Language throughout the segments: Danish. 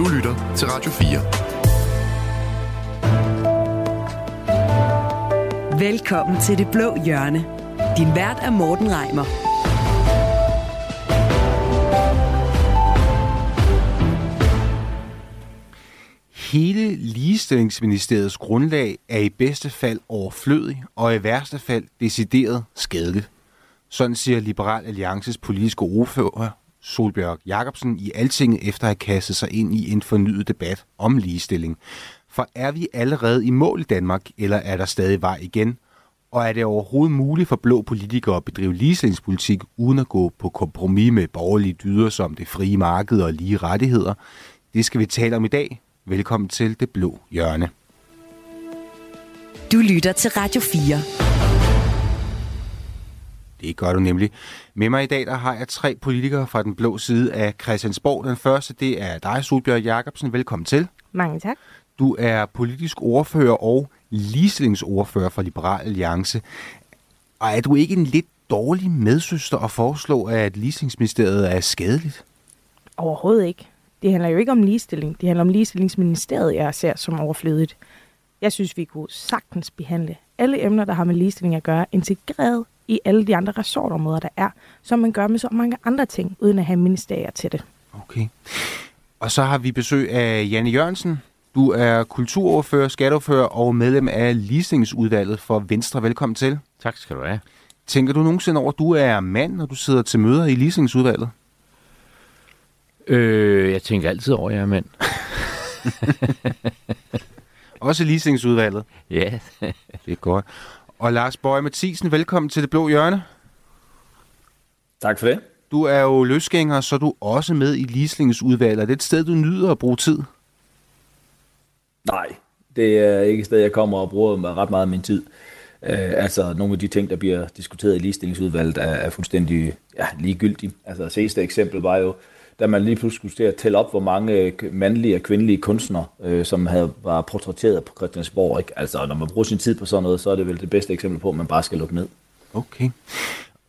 Du lytter til Radio 4. Velkommen til Det Blå Hjørne. Din vært er Morten Reimer. Hele ligestillingsministeriets grundlag er i bedste fald overflødig og i værste fald decideret skadeligt. Sådan siger Liberal Alliances politiske ordfører Solbjørg Jacobsen i Altinget efter at have kastet sig ind i en fornyet debat om ligestilling. For er vi allerede i mål i Danmark, eller er der stadig vej igen? Og er det overhovedet muligt for blå politikere at bedrive ligestillingspolitik uden at gå på kompromis med borgerlige dyder som det frie marked og lige rettigheder? Det skal vi tale om i dag. Velkommen til Det Blå Hjørne. Du lytter til Radio 4. Det gør du nemlig. Med mig i dag der har jeg tre politikere fra den blå side af Christiansborg. Den første det er dig, Solbjørg Jacobsen. Velkommen til. Mange tak. Du er politisk ordfører og ligestillingsordfører for Liberal Alliance. Og er du ikke en lidt dårlig medsøster at foreslå, at ligestillingsministeriet er skadeligt? Overhovedet ikke. Det handler jo ikke om ligestilling. Det handler om ligestillingsministeriet, jeg ser som overflødigt. Jeg synes, vi kunne sagtens behandle alle emner, der har med ligestilling at gøre, integreret i alle de andre resortområder, der er, som man gør med så mange andre ting, uden at have ministerier til det. Okay. Og så har vi besøg af Janne Jørgensen. Du er kulturordfører, skatteordfører og medlem af ligestillingsudvalget for Venstre. Velkommen til. Tak skal du have. Tænker du nogensinde over, at du er mand, når du sidder til møder i ligestillingsudvalget? Øh, jeg tænker altid over, at jeg er mand. Også ligestillingsudvalget? Ja. det er godt. Og Lars Bøje Mathisen, velkommen til Det Blå Hjørne. Tak for det. Du er jo løsgænger, så er du også med i ligestillingsudvalget. Er det et sted, du nyder at bruge tid? Nej, det er ikke et sted, jeg kommer og bruger ret meget af min tid. Uh, altså, nogle af de ting, der bliver diskuteret i ligestillingsudvalget, er, er fuldstændig ja, ligegyldige. Altså, seneste eksempel var jo, da man lige pludselig skulle til at tælle op, hvor mange mandlige og kvindelige kunstnere, øh, som havde, var portrætteret på Christiansborg. Ikke? Altså, når man bruger sin tid på sådan noget, så er det vel det bedste eksempel på, at man bare skal lukke ned. Okay.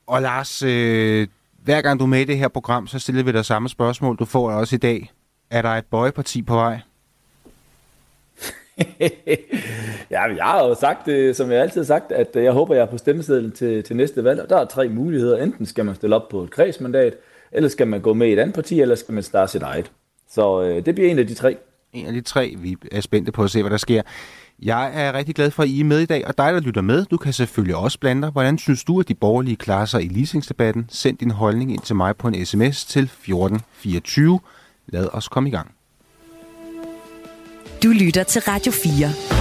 Og Lars, øh, hver gang du er med i det her program, så stiller vi dig samme spørgsmål. Du får også i dag. Er der et bøjeparti på vej? ja, jeg har jo sagt, det, som jeg altid har sagt, at jeg håber, jeg er på stemmesedlen til, til næste valg. Og der er tre muligheder. Enten skal man stille op på et kredsmandat, eller skal man gå med i et andet parti, eller skal man starte sit eget. Så øh, det bliver en af de tre. En af de tre. Vi er spændte på at se, hvad der sker. Jeg er rigtig glad for, at I er med i dag, og dig, der lytter med, du kan selvfølgelig også blande dig. Hvordan synes du, at de borgerlige klarer sig i leasingsdebatten? Send din holdning ind til mig på en sms til 1424. Lad os komme i gang. Du lytter til Radio 4.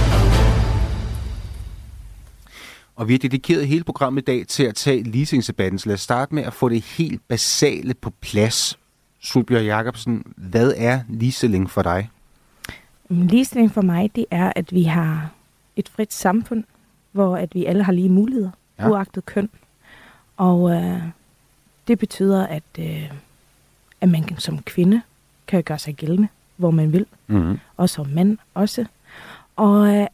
Og vi har dedikeret hele programmet i dag til at tage leasingsdebatten, så lad os starte med at få det helt basale på plads. Solbjørg Jacobsen, hvad er ligestilling for dig? Ligestilling for mig, det er, at vi har et frit samfund, hvor at vi alle har lige muligheder, ja. uagtet køn. Og øh, det betyder, at, øh, at man som kvinde kan gøre sig gældende, hvor man vil. Mm-hmm. Og som mand også. Og øh,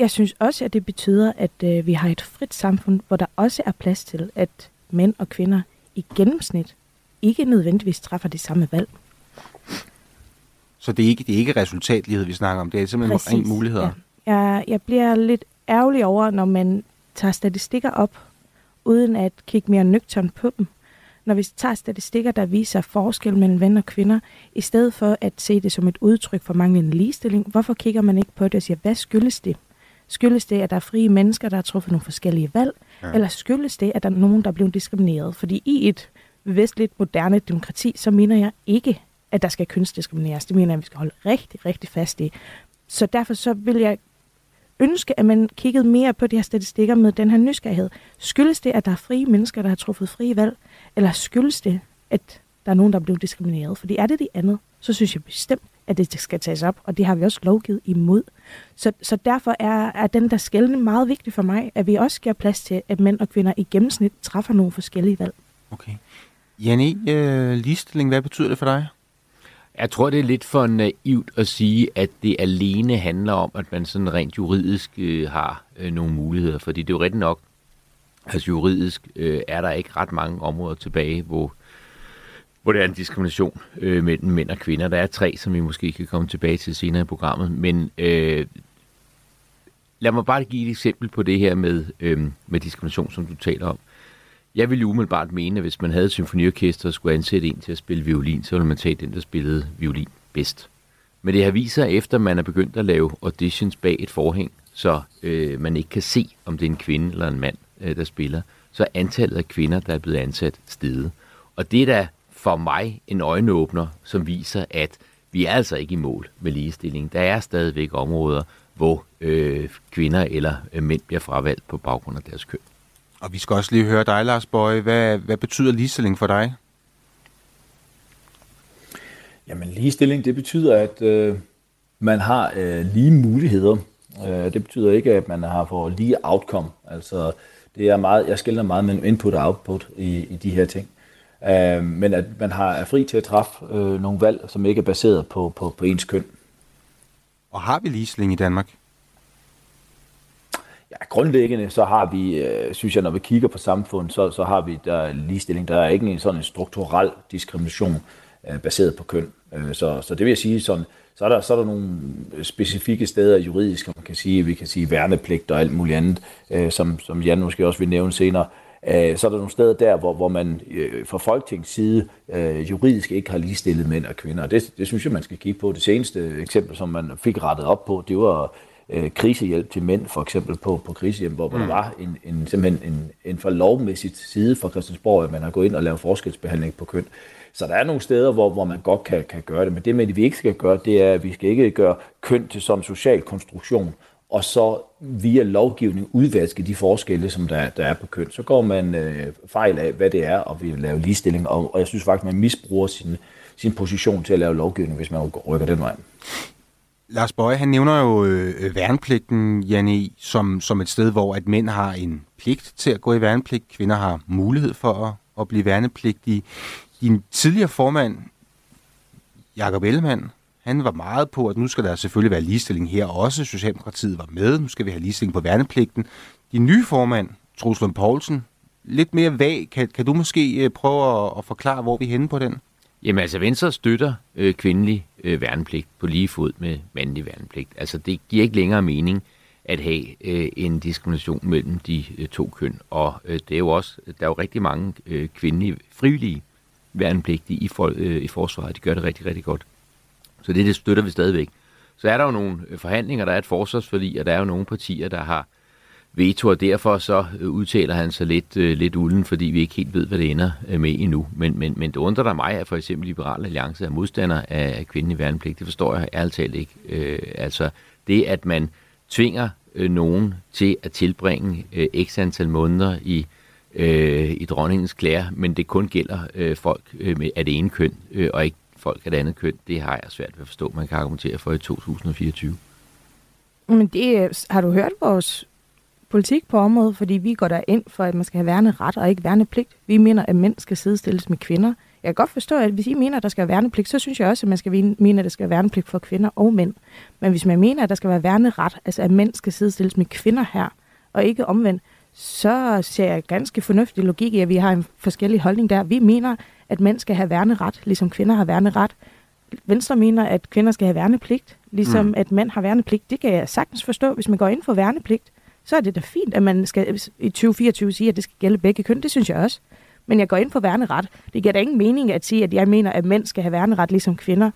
jeg synes også, at det betyder, at øh, vi har et frit samfund, hvor der også er plads til, at mænd og kvinder i gennemsnit ikke nødvendigvis træffer det samme valg. Så det er ikke, det er ikke resultatlighed, vi snakker om. Det er simpelthen Præcis, rent muligheder. Ja. Jeg, jeg bliver lidt ærgerlig over, når man tager statistikker op, uden at kigge mere nøgternt på dem. Når vi tager statistikker, der viser forskel mellem mænd og kvinder, i stedet for at se det som et udtryk for manglende ligestilling, hvorfor kigger man ikke på det og siger, hvad skyldes det? Skyldes det, at der er frie mennesker, der har truffet nogle forskellige valg? Ja. Eller skyldes det, at der er nogen, der er blevet diskrimineret? Fordi i et vestligt moderne demokrati, så mener jeg ikke, at der skal kønsdiskrimineres. Det mener jeg, at vi skal holde rigtig, rigtig fast i. Så derfor så vil jeg ønske, at man kiggede mere på de her statistikker med den her nysgerrighed. Skyldes det, at der er frie mennesker, der har truffet frie valg? Eller skyldes det, at der er nogen, der er blevet diskrimineret? Fordi er det det andet, så synes jeg bestemt, at det skal tages op, og det har vi også lovgivet imod. Så, så derfor er, er den der skældende meget vigtig for mig, at vi også giver plads til, at mænd og kvinder i gennemsnit træffer nogle forskellige valg. Okay. Janne, øh, ligestilling, hvad betyder det for dig? Jeg tror, det er lidt for naivt at sige, at det alene handler om, at man sådan rent juridisk øh, har øh, nogle muligheder. Fordi det er jo rigtigt nok, altså juridisk øh, er der ikke ret mange områder tilbage, hvor hvor det er en diskrimination øh, mellem mænd og kvinder. Der er tre, som vi måske kan komme tilbage til senere i programmet, men øh, lad mig bare give et eksempel på det her med, øh, med diskrimination, som du taler om. Jeg ville umiddelbart mene, at hvis man havde et symfoniorkester og skulle ansætte en til at spille violin, så ville man tage den, der spillede violin bedst. Men det har vist sig, efter man er begyndt at lave auditions bag et forhæng, så øh, man ikke kan se, om det er en kvinde eller en mand, øh, der spiller, så er antallet af kvinder, der er blevet ansat, steget. Og det er da for mig en øjenåbner, som viser, at vi er altså ikke i mål med ligestilling. Der er stadigvæk områder, hvor øh, kvinder eller øh, mænd bliver fravalgt på baggrund af deres køn. Og vi skal også lige høre dig, Lars Bøje. Hvad, hvad betyder ligestilling for dig? Jamen ligestilling, det betyder, at øh, man har øh, lige muligheder. Øh, det betyder ikke, at man har for lige outcome. Altså, det er meget, jeg skiller meget mellem input og output i, i de her ting. Øh, men at man har, er fri til at træffe øh, nogle valg, som ikke er baseret på, på, på ens køn. Og har vi ligestilling i Danmark? Ja, grundlæggende så har vi, øh, synes jeg, når vi kigger på samfundet, så, så har vi der ligestilling. Der er ikke en sådan en strukturel diskrimination øh, baseret på køn. Øh, så, så det vil jeg sige sådan, så er der, så er der nogle specifikke steder juridisk, man kan sige, vi kan sige værnepligt og alt muligt andet, øh, som, som Jan måske også vil nævne senere. Øh, så er der nogle steder der, hvor, hvor man øh, fra Folketingets side øh, juridisk ikke har ligestillet mænd og kvinder. Og det, det synes jeg, man skal kigge på. Det seneste eksempel, som man fik rettet op på, det var øh, krisehjælp til mænd, for eksempel på, på krisehjem, hvor mm. der var en, en, simpelthen en, en for lovmæssigt side fra Christiansborg, at man har gået ind og lavet forskelsbehandling på køn. Så der er nogle steder, hvor, hvor man godt kan, kan gøre det, men det, med, vi ikke skal gøre, det er, at vi skal ikke gøre køn til sådan en social konstruktion, og så via lovgivning udvaske de forskelle, som der, der er på køn. Så går man øh, fejl af, hvad det er, og vi lave ligestilling, og, og jeg synes faktisk, man misbruger sin, sin position til at lave lovgivning, hvis man rykker den vej. Lars Bøje, han nævner jo øh, værnepligten, Janne, som, som et sted, hvor at mænd har en pligt til at gå i værnepligt, kvinder har mulighed for at, at blive værnepligtige. Din tidligere formand, Jakob Ellemann, han var meget på, at nu skal der selvfølgelig være ligestilling her også. Socialdemokratiet var med, nu skal vi have ligestilling på værnepligten. De nye formand, Troels Lund Poulsen, lidt mere vag. Kan, kan du måske øh, prøve at, at forklare, hvor vi er henne på den? Jamen altså, Venstre støtter øh, kvindelig øh, værnepligt på lige fod med mandlig værnepligt. Altså, det giver ikke længere mening at have øh, en diskrimination mellem de øh, to køn. Og øh, det er jo også, der er jo rigtig mange øh, kvindelige frivillige værnepligtige i, for, øh, i forsvaret. De gør det rigtig, rigtig godt. Så det, det støtter vi stadigvæk. Så er der jo nogle øh, forhandlinger, der er et forsvarsforlig, og der er jo nogle partier, der har veto, og derfor så øh, udtaler han sig lidt, øh, lidt ulden, fordi vi ikke helt ved, hvad det ender med endnu. Men, men, men det undrer der mig, at for eksempel Liberal Alliance er modstander af kvindelig værnepligt. Det forstår jeg ærligt talt ikke. Øh, altså det, at man tvinger øh, nogen til at tilbringe øh, x antal måneder i øh, i dronningens klæder, men det kun gælder øh, folk øh, med, af det ene køn, øh, og ikke folk af det andet køn, det har jeg svært ved at forstå, man kan argumentere for i 2024. Men det øh, har du hørt vores politik på området, fordi vi går der ind for, at man skal have værne ret og ikke værne pligt. Vi mener, at mænd skal sidestilles med kvinder. Jeg kan godt forstå, at hvis I mener, at der skal være værnepligt, så synes jeg også, at man skal mene, at der skal være værnepligt for kvinder og mænd. Men hvis man mener, at der skal være værneret, altså at mænd skal sidestilles med kvinder her, og ikke omvendt, så ser jeg ganske fornuftig logik i, at vi har en forskellig holdning der. Vi mener, at mænd skal have værneret, ligesom kvinder har værneret. Venstre mener, at kvinder skal have værnepligt, ligesom mm. at mænd har værnepligt. Det kan jeg sagtens forstå. Hvis man går ind for værnepligt, så er det da fint, at man skal i 2024 sige, at det skal gælde begge køn. Det synes jeg også. Men jeg går ind for værneret. Det giver da ingen mening at sige, at jeg mener, at mænd skal have værneret ligesom kvinder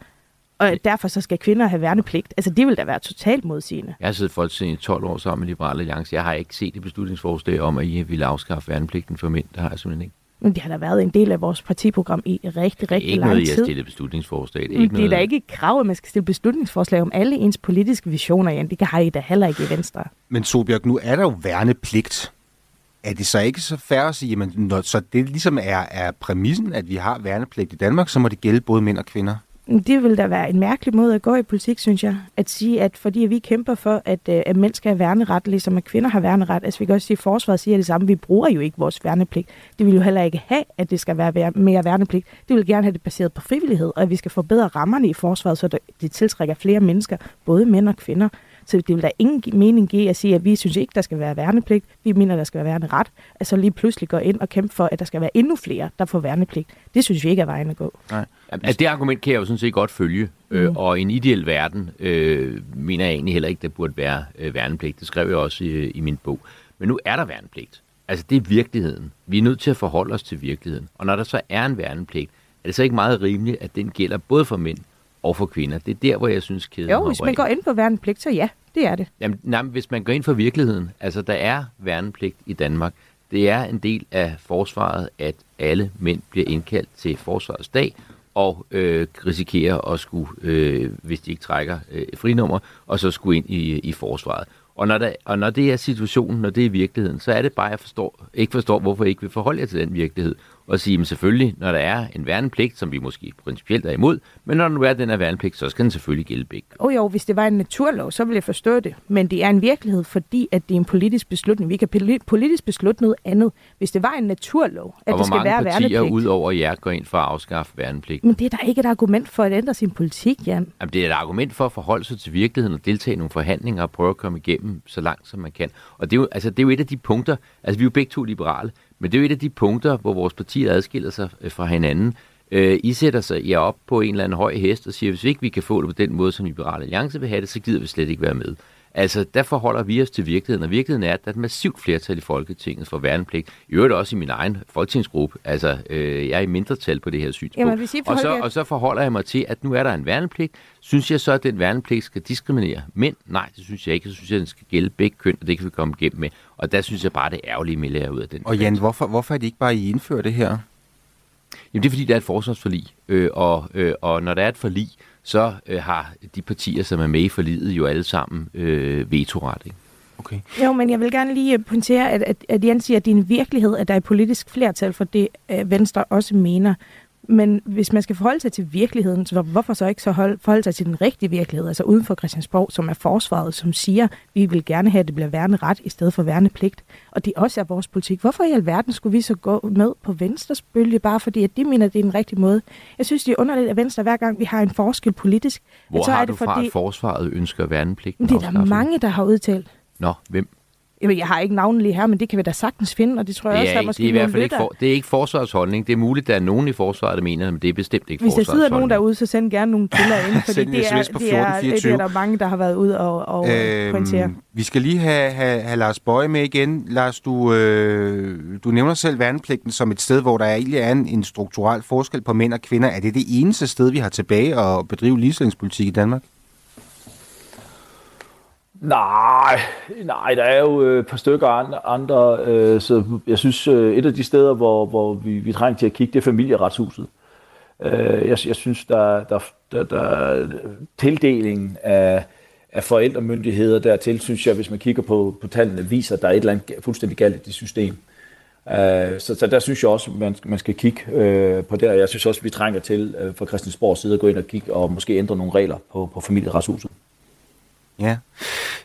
og derfor så skal kvinder have værnepligt. Altså, det vil da være totalt modsigende. Jeg har siddet Folketinget i 12 år sammen med Liberale Alliance. Jeg har ikke set et beslutningsforslag om, at I ville afskaffe værnepligten for mænd. Det har jeg simpelthen ikke. Men det har da været en del af vores partiprogram i rigtig, rigtig lang tid. Det er ikke noget, jeg stillet beslutningsforslag. Det er, ikke det er noget... da ikke et krav, at man skal stille beslutningsforslag om alle ens politiske visioner, Jan. Det har I da heller ikke i Venstre. Men Sobjørg, nu er der jo værnepligt. Er det så ikke så færre at sige, at når, så det ligesom er, er præmissen, at vi har værnepligt i Danmark, så må det gælde både mænd og kvinder? Det vil da være en mærkelig måde at gå i politik, synes jeg. At sige, at fordi vi kæmper for, at, øh, at mænd skal have værneret, ligesom at kvinder har værneret. Altså vi kan også sige, at forsvaret siger det samme. Vi bruger jo ikke vores værnepligt. Det vil jo heller ikke have, at det skal være mere værnepligt. Det vil gerne have det baseret på frivillighed, og at vi skal forbedre rammerne i forsvaret, så det tiltrækker flere mennesker, både mænd og kvinder. Så det vil da ingen mening give at sige, at vi synes ikke, der skal være værnepligt. Vi mener, der skal være værneret. Altså lige pludselig gå ind og kæmpe for, at der skal være endnu flere, der får værnepligt. Det synes vi ikke er vejen at gå. Nej. Altså, det argument kan jeg jo sådan set godt følge. Øh, mm. Øh, og i en ideel verden øh, mener jeg egentlig heller ikke, der burde være øh, værnepligt. Det skrev jeg også i, i min bog. Men nu er der værnepligt. Altså, det er virkeligheden. Vi er nødt til at forholde os til virkeligheden. Og når der så er en værnepligt, er det så ikke meget rimeligt, at den gælder både for mænd og for kvinder? Det er der, hvor jeg synes, kæden Jo, hvis man går ind på værnepligt, så ja, det er det. Jamen, nej, hvis man går ind for virkeligheden, altså der er værnepligt i Danmark. Det er en del af forsvaret, at alle mænd bliver indkaldt til forsvarets dag, og øh, risikerer at skulle, øh, hvis de ikke trækker øh, frinummer, og så skulle ind i, i forsvaret. Og når, der, og når det er situationen, når det er virkeligheden, så er det bare, at jeg forstår, ikke forstår, hvorfor jeg ikke vil forholde jer til den virkelighed. Og sige, at selvfølgelig, når der er en værnepligt, som vi måske principielt er imod, men når der nu er den her værnepligt, så skal den selvfølgelig gælde begge. Oh jo, hvis det var en naturlov, så ville jeg forstå det. Men det er en virkelighed, fordi at det er en politisk beslutning. Vi kan politisk beslutte noget andet. Hvis det var en naturlov, at det skal være værnepligt. Og hvor mange partier ud over jer går ind for at afskaffe værnepligt? Men det er da ikke et argument for at ændre sin politik, Jan. Jamen, det er et argument for at forholde sig til virkeligheden og deltage i nogle forhandlinger og prøve at komme igennem så langt, som man kan. Og det er jo, altså, det er jo et af de punkter, altså vi er jo begge to liberale, men det er jo et af de punkter, hvor vores partier adskiller sig øh, fra hinanden. Øh, I sætter sig jer op på en eller anden høj hest og siger, hvis ikke vi kan få det på den måde, som Liberale Alliance vil have det, så gider vi slet ikke være med. Altså, der forholder vi os til virkeligheden, og virkeligheden er, at der er et massivt flertal i Folketinget for værnepligt. I øvrigt også i min egen folketingsgruppe. Altså, øh, jeg er i mindretal på det her synspunkt. Jamen, I og, så, og så forholder jeg mig til, at nu er der en værnepligt. Synes jeg så, at den værnepligt skal diskriminere mænd? Nej, det synes jeg ikke. Så synes jeg, at den skal gælde begge køn, og det kan vi komme igennem med. Og der synes jeg bare, det er ærgerligt, med lærer ud af den. Og Jan, hvorfor, hvorfor er det ikke bare, I indfører det her? Jamen, det er fordi, der er et forsvarsforlig. Øh, og, øh, og når der er et forlig, så øh, har de partier, som er med i forliget, jo alle sammen øh, vetoret. Ikke? Okay. Jo, men jeg vil gerne lige pointere, at, at, at Jens siger, at det er en virkelighed, at der er politisk flertal for det, øh, Venstre også mener. Men hvis man skal forholde sig til virkeligheden, så hvorfor så ikke så hold, forholde sig til den rigtige virkelighed, altså uden for Christiansborg, som er forsvaret, som siger, vi vil gerne have, at det bliver værende ret i stedet for værende pligt. Og det også er vores politik. Hvorfor i alverden skulle vi så gå med på Venstres bølge, bare fordi at de mener, at det er den rigtige måde? Jeg synes, det er underligt, at Venstre hver gang vi har en forskel politisk... Hvor så har er du det fra, fordi... at forsvaret ønsker værnepligt? Det er der mange, der har udtalt. Nå, hvem? Jamen, jeg har ikke navnet lige her, men det kan vi da sagtens finde, og det tror jeg det også, der er måske det er i hvert fald ikke, for, det er ikke forsvarets holdning. Det er muligt, der er nogen i forsvaret, der mener, men det er bestemt ikke Hvis der sidder nogen derude, så send gerne nogle kilder ind, fordi det er, det, er, det er der mange, der har været ude og, og øhm, pointere. Vi skal lige have, have, have Lars Bøje med igen. Lars, du, øh, du nævner selv værnepligten som et sted, hvor der egentlig er en, en strukturel forskel på mænd og kvinder. Er det det eneste sted, vi har tilbage at bedrive ligestillingspolitik i Danmark? Nej, nej, der er jo øh, et par stykker andre, andre øh, så jeg synes, øh, et af de steder, hvor, hvor vi, vi trænger til at kigge, det er familieretshuset. Øh, jeg, jeg synes, der, der, der, der tildelingen af, af forældremyndigheder dertil, synes jeg, hvis man kigger på, på tallene, viser, at der er et eller andet fuldstændig galt i det system. Øh, så, så der synes jeg også, man, man skal kigge øh, på det, jeg synes også, vi trænger til øh, fra Christiansborgs side at gå ind og kigge og måske ændre nogle regler på, på familieretshuset. Ja.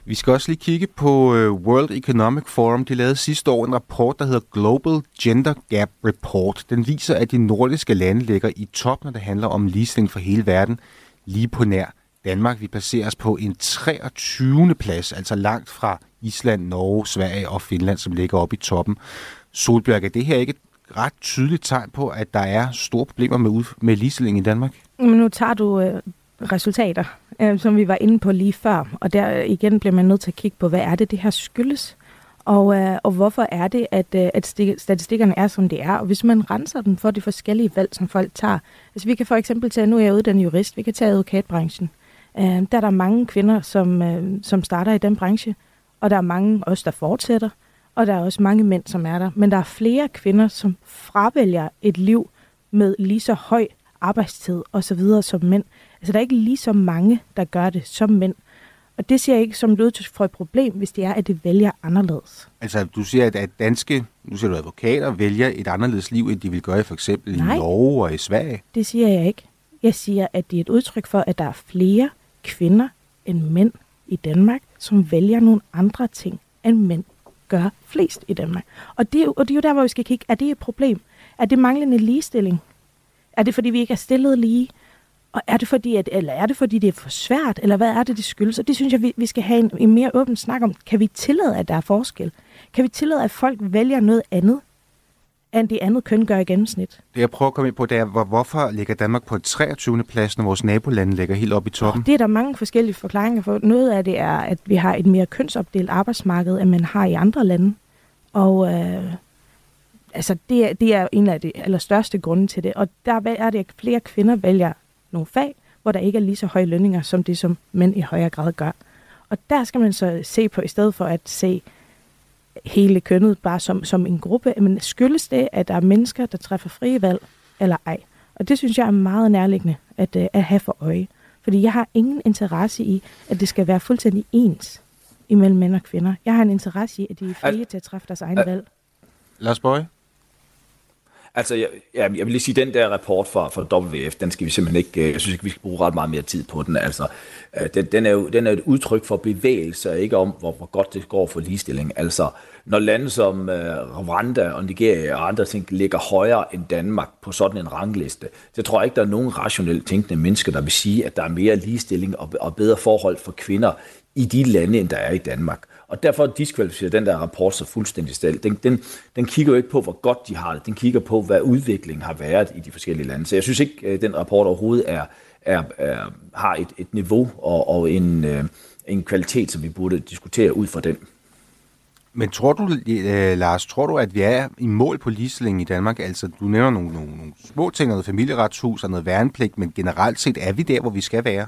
Vi skal også lige kigge på øh, World Economic Forum. De lavede sidste år en rapport, der hedder Global Gender Gap Report. Den viser, at de nordiske lande ligger i top, når det handler om ligestilling for hele verden, lige på nær Danmark. Vi placerer os på en 23. plads, altså langt fra Island, Norge, Sverige og Finland, som ligger oppe i toppen. Solbjørg, er det her ikke et ret tydeligt tegn på, at der er store problemer med, med ligestilling i Danmark? Men nu tager du øh, resultater, øh, som vi var inde på lige før. Og der øh, igen bliver man nødt til at kigge på, hvad er det, det her skyldes? Og, øh, og hvorfor er det, at, øh, at statistikkerne er, som de er? Og hvis man renser dem for de forskellige valg, som folk tager. Altså vi kan for eksempel tage, nu er jeg uddannet jurist, vi kan tage advokatbranchen. Øh, der er der mange kvinder, som, øh, som starter i den branche, og der er mange også, der fortsætter. Og der er også mange mænd, som er der. Men der er flere kvinder, som fravælger et liv med lige så høj arbejdstid osv. som mænd. Altså, der er ikke lige så mange, der gør det som mænd. Og det ser jeg ikke som et udtryk for et problem, hvis det er, at det vælger anderledes. Altså, du siger, at danske, nu siger du advokater, vælger et anderledes liv, end de vil gøre for eksempel Nej, i Norge og i Sverige. det siger jeg ikke. Jeg siger, at det er et udtryk for, at der er flere kvinder end mænd i Danmark, som vælger nogle andre ting, end mænd gør flest i Danmark. Og det, og det er jo der, hvor vi skal kigge. Er det et problem? Er det manglende ligestilling? Er det, fordi vi ikke er stillet lige? Og er det fordi, at, eller er det fordi, det er for svært, eller hvad er det, det skyldes? Og det synes jeg, vi, vi skal have en, en mere åben snak om. Kan vi tillade, at der er forskel? Kan vi tillade, at folk vælger noget andet, end det andet køn gør i gennemsnit? Det jeg prøver at komme ind på, det er, hvor, hvorfor ligger Danmark på et 23. plads, når vores nabolande ligger helt oppe i toppen? Det er der mange forskellige forklaringer for. Noget af det er, at vi har et mere kønsopdelt arbejdsmarked, end man har i andre lande. Og øh, altså, det, er, det er en af de allerstørste grunde til det. Og der er det, at flere kvinder vælger nogle fag, hvor der ikke er lige så høje lønninger, som det, som mænd i højere grad gør. Og der skal man så se på, i stedet for at se hele kønnet bare som, som en gruppe, men skyldes det, at der er mennesker, der træffer frie valg, eller ej? Og det synes jeg er meget nærliggende at, øh, at have for øje. Fordi jeg har ingen interesse i, at det skal være fuldstændig ens imellem mænd og kvinder. Jeg har en interesse i, at de er frie til at træffe deres egen valg. Lars Bøge? Altså, jeg, jeg vil lige sige, den der rapport fra, fra WF, den skal vi simpelthen ikke, øh, jeg synes ikke, vi skal bruge ret meget mere tid på den. Altså, øh, den, den, er jo den er et udtryk for bevægelse, ikke om, hvor, hvor godt det går for ligestilling. Altså, når lande som uh, Rwanda og Nigeria og andre ting ligger højere end Danmark på sådan en rangliste, så tror jeg ikke, der er nogen rationelt tænkende mennesker, der vil sige, at der er mere ligestilling og, og bedre forhold for kvinder i de lande, end der er i Danmark. Og derfor diskvalificerer den der rapport så fuldstændig stil. Den, den, den kigger jo ikke på, hvor godt de har det. Den kigger på, hvad udviklingen har været i de forskellige lande. Så jeg synes ikke, at den rapport overhovedet er, er, er, har et, et niveau og, og en, øh, en kvalitet, som vi burde diskutere ud fra den. Men tror du, øh, Lars, tror du, at vi er i mål på ligestilling i Danmark? Altså, du nævner nogle, nogle, nogle små ting, noget familieretshus og noget værnepligt, men generelt set er vi der, hvor vi skal være?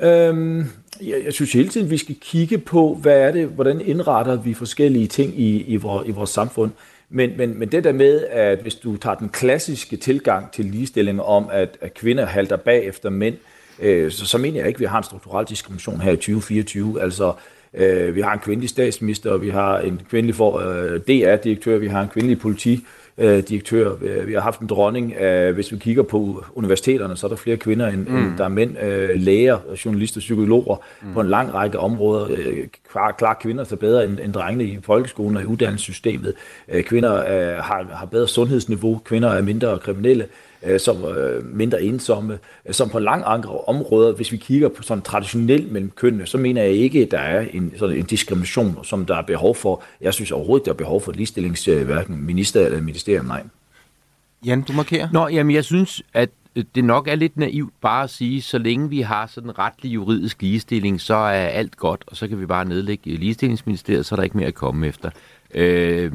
Øhm, jeg, jeg synes hele tiden, vi skal kigge på, hvad er det, hvordan indretter vi forskellige ting i, i, vores, i vores samfund. Men, men, men det der med, at hvis du tager den klassiske tilgang til ligestilling om, at, at kvinder halter bag efter mænd, øh, så, så mener jeg ikke, at vi har en strukturel diskrimination her i 2024. Altså, øh, vi har en kvindelig statsminister, vi har en kvindelig for, øh, DR-direktør, vi har en kvindelig politi øh, direktør. Vi har haft en dronning. Øh, hvis vi kigger på universiteterne, så er der flere kvinder, end, mm. end der er mænd. Øh, læger, journalister, psykologer mm. på en lang række områder. Øh, klar, klar kvinder er bedre end, end drengene i folkeskolen og i uddannelsessystemet. Øh, kvinder øh, har, har bedre sundhedsniveau. Kvinder er mindre kriminelle øh, som øh, mindre ensomme, øh, som på lang andre områder, hvis vi kigger på sådan traditionelt mellem kønnene, så mener jeg ikke, at der er en, sådan en diskrimination, som der er behov for. Jeg synes overhovedet, der er behov for ligestillings, hverken minister eller ministerium, nej. Jan, du markerer? Nå, jamen jeg synes, at det nok er lidt naivt bare at sige, så længe vi har sådan retlig juridisk ligestilling, så er alt godt, og så kan vi bare nedlægge ligestillingsministeriet, så er der ikke mere at komme efter. Øh,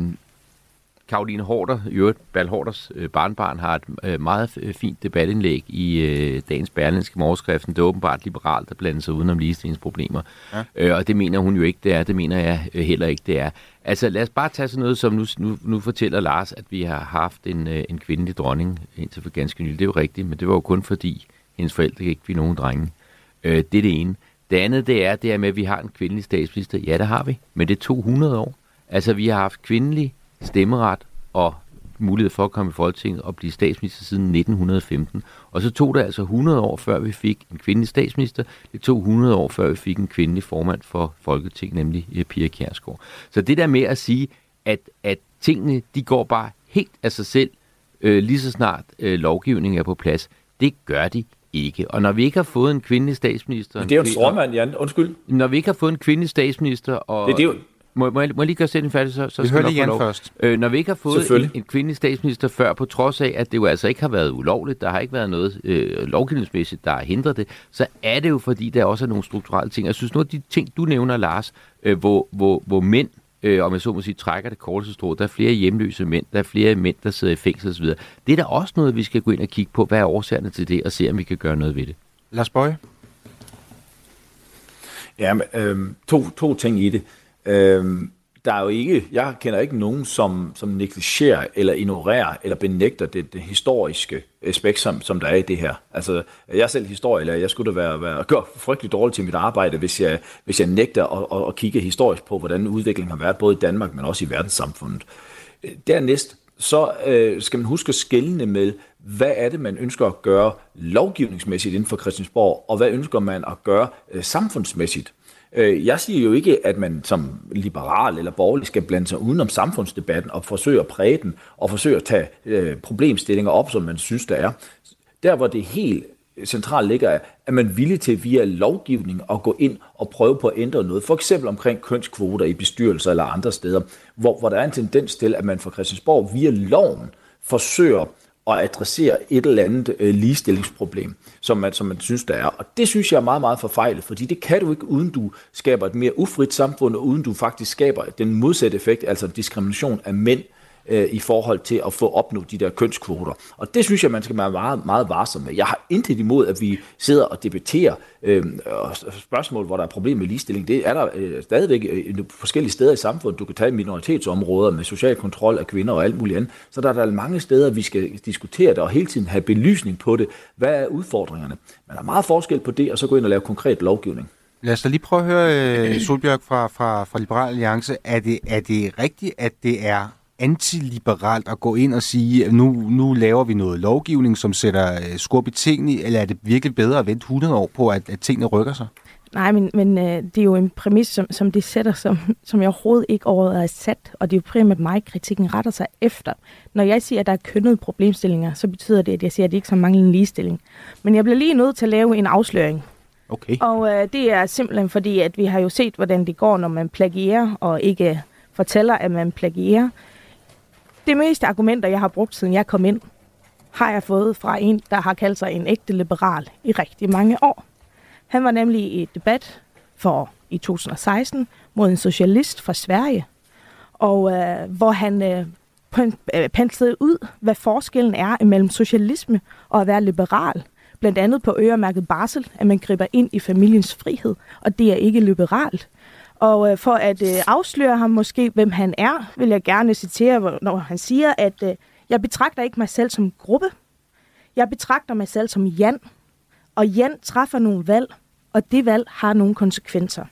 Karoline Horter, i øvrigt Horters øh, barnbarn, har et øh, meget fint debatindlæg i øh, dagens Berlinske Morgeskriften. Det er åbenbart liberalt, der blander sig udenom ligestillingsproblemer. Ja. Øh, og det mener hun jo ikke, det er. Det mener jeg øh, heller ikke, det er. Altså lad os bare tage sådan noget som, nu, nu, nu fortæller Lars, at vi har haft en, øh, en kvindelig dronning indtil for ganske nylig. Det er jo rigtigt, men det var jo kun fordi hendes forældre ikke vi nogen drenge. Øh, det er det ene. Det andet, det er det er med, at vi har en kvindelig statsminister. Ja, det har vi, men det er 200 år. Altså, vi har haft kvindelig stemmeret og mulighed for at komme i Folketinget og blive statsminister siden 1915. Og så tog det altså 100 år, før vi fik en kvindelig statsminister. Det tog 100 år, før vi fik en kvindelig formand for Folketinget, nemlig eh, Pia Kjærsgaard. Så det der med at sige, at, at tingene de går bare helt af sig selv, øh, lige så snart øh, lovgivningen er på plads, det gør de ikke. Og når vi ikke har fået en kvindelig statsminister... Men det er jo en stråmand, Jan. Undskyld. Når vi ikke har fået en kvindelig statsminister... Og, det, det er jo, må, må, jeg, må jeg lige gøre sætningen færdig, så, så vi skal vi Jan først. Øh, når vi ikke har fået en, en kvindelig statsminister før, på trods af, at det jo altså ikke har været ulovligt, der har ikke været noget øh, lovgivningsmæssigt, der har hindret det, så er det jo fordi, der også er nogle strukturelle ting. Jeg synes, nogle af de ting, du nævner, Lars, øh, hvor, hvor, hvor mænd øh, om jeg så må sige, trækker det korteste strå. Der er flere hjemløse mænd, der er flere mænd, der sidder i fængsel osv. Det er da også noget, vi skal gå ind og kigge på. Hvad er årsagerne til det, og se, om vi kan gøre noget ved det. Lars Bøje? Ja, øh, to, to ting i det. Øhm, der er jo ikke, jeg kender ikke nogen, som, som negligerer eller ignorerer eller benægter det, det historiske aspekt, som, som der er i det her. Altså, jeg er selv historielærer, jeg skulle da være, være gøre frygtelig dårligt til mit arbejde, hvis jeg, hvis jeg nægter at, at, at kigge historisk på, hvordan udviklingen har været, både i Danmark, men også i verdenssamfundet. Dernæst, så øh, skal man huske at skældne med, hvad er det, man ønsker at gøre lovgivningsmæssigt inden for Christiansborg, og hvad ønsker man at gøre øh, samfundsmæssigt. Øh, jeg siger jo ikke, at man som liberal eller borgerlig skal blande sig udenom samfundsdebatten og forsøge at præge den og forsøge at tage øh, problemstillinger op, som man synes, der er. Der, hvor det helt centralt ligger, er, at man er villig til via lovgivning at gå ind og prøve på at ændre noget. For eksempel omkring kønskvoter i bestyrelser eller andre steder, hvor, hvor der er en tendens til, at man fra Christiansborg via loven forsøger at adressere et eller andet øh, ligestillingsproblem, som man, som man synes, der er. Og det synes jeg er meget, meget forfejlet, fordi det kan du ikke, uden du skaber et mere ufrit samfund, og uden du faktisk skaber den modsatte effekt, altså diskrimination af mænd, øh, Øh, i forhold til at få opnået de der kønskvoter. Og det synes jeg, man skal være meget, meget varsom med. Jeg har intet imod, at vi sidder og debatterer øh, spørgsmål, hvor der er problemer med ligestilling. Det er der øh, stadigvæk øh, forskellige steder i samfundet. Du kan tage minoritetsområder med social kontrol af kvinder og alt muligt andet. Så der er der mange steder, vi skal diskutere det og hele tiden have belysning på det. Hvad er udfordringerne? Men der er meget forskel på det, og så gå ind og lave konkret lovgivning. Lad os da lige prøve at høre, øh, Solbjørg fra, fra, fra Liberal Alliance. Er det, er det rigtigt, at det er antiliberalt at gå ind og sige, at nu, nu laver vi noget lovgivning, som sætter øh, skub i tingene, eller er det virkelig bedre at vente 100 år på, at, at tingene rykker sig? Nej, men, men øh, det er jo en præmis, som, som de sætter, som, som jeg overhovedet ikke overhovedet er sat, og det er jo primært mig, kritikken retter sig efter. Når jeg siger, at der er kønnede problemstillinger, så betyder det, at jeg siger, at det ikke så mangler en ligestilling. Men jeg bliver lige nødt til at lave en afsløring. Okay. Og øh, det er simpelthen fordi, at vi har jo set, hvordan det går, når man plagierer og ikke fortæller, at man plagierer. Det meste argumenter, jeg har brugt, siden jeg kom ind, har jeg fået fra en, der har kaldt sig en ægte liberal i rigtig mange år. Han var nemlig i et debat for i 2016 mod en socialist fra Sverige, og øh, hvor han øh, øh penslede ud, hvad forskellen er imellem socialisme og at være liberal. Blandt andet på øremærket barsel, at man griber ind i familiens frihed, og det er ikke liberalt. Og øh, for at øh, afsløre ham måske, hvem han er, vil jeg gerne citere, når han siger, at øh, jeg betragter ikke mig selv som gruppe. Jeg betragter mig selv som Jan. Og Jan træffer nogle valg, og det valg har nogle konsekvenser.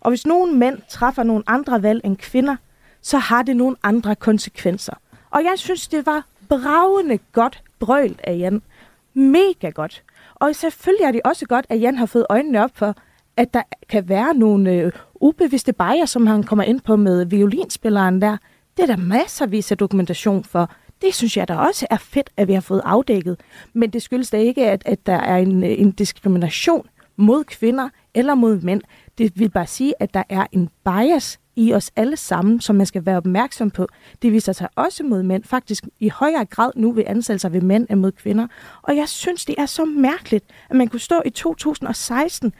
Og hvis nogle mænd træffer nogle andre valg end kvinder, så har det nogle andre konsekvenser. Og jeg synes, det var bravende godt brølt af Jan. Mega godt. Og selvfølgelig er det også godt, at Jan har fået øjnene op for, at der kan være nogle øh, ubevidste bias, som han kommer ind på med violinspilleren der. Det er der masservis af dokumentation for. Det synes jeg da også er fedt, at vi har fået afdækket. Men det skyldes da ikke, at, at der er en, øh, en diskrimination mod kvinder eller mod mænd. Det vil bare sige, at der er en bias i os alle sammen, som man skal være opmærksom på. Det viser sig også mod mænd, faktisk i højere grad nu ved ansættelser ved mænd end mod kvinder. Og jeg synes, det er så mærkeligt, at man kunne stå i 2016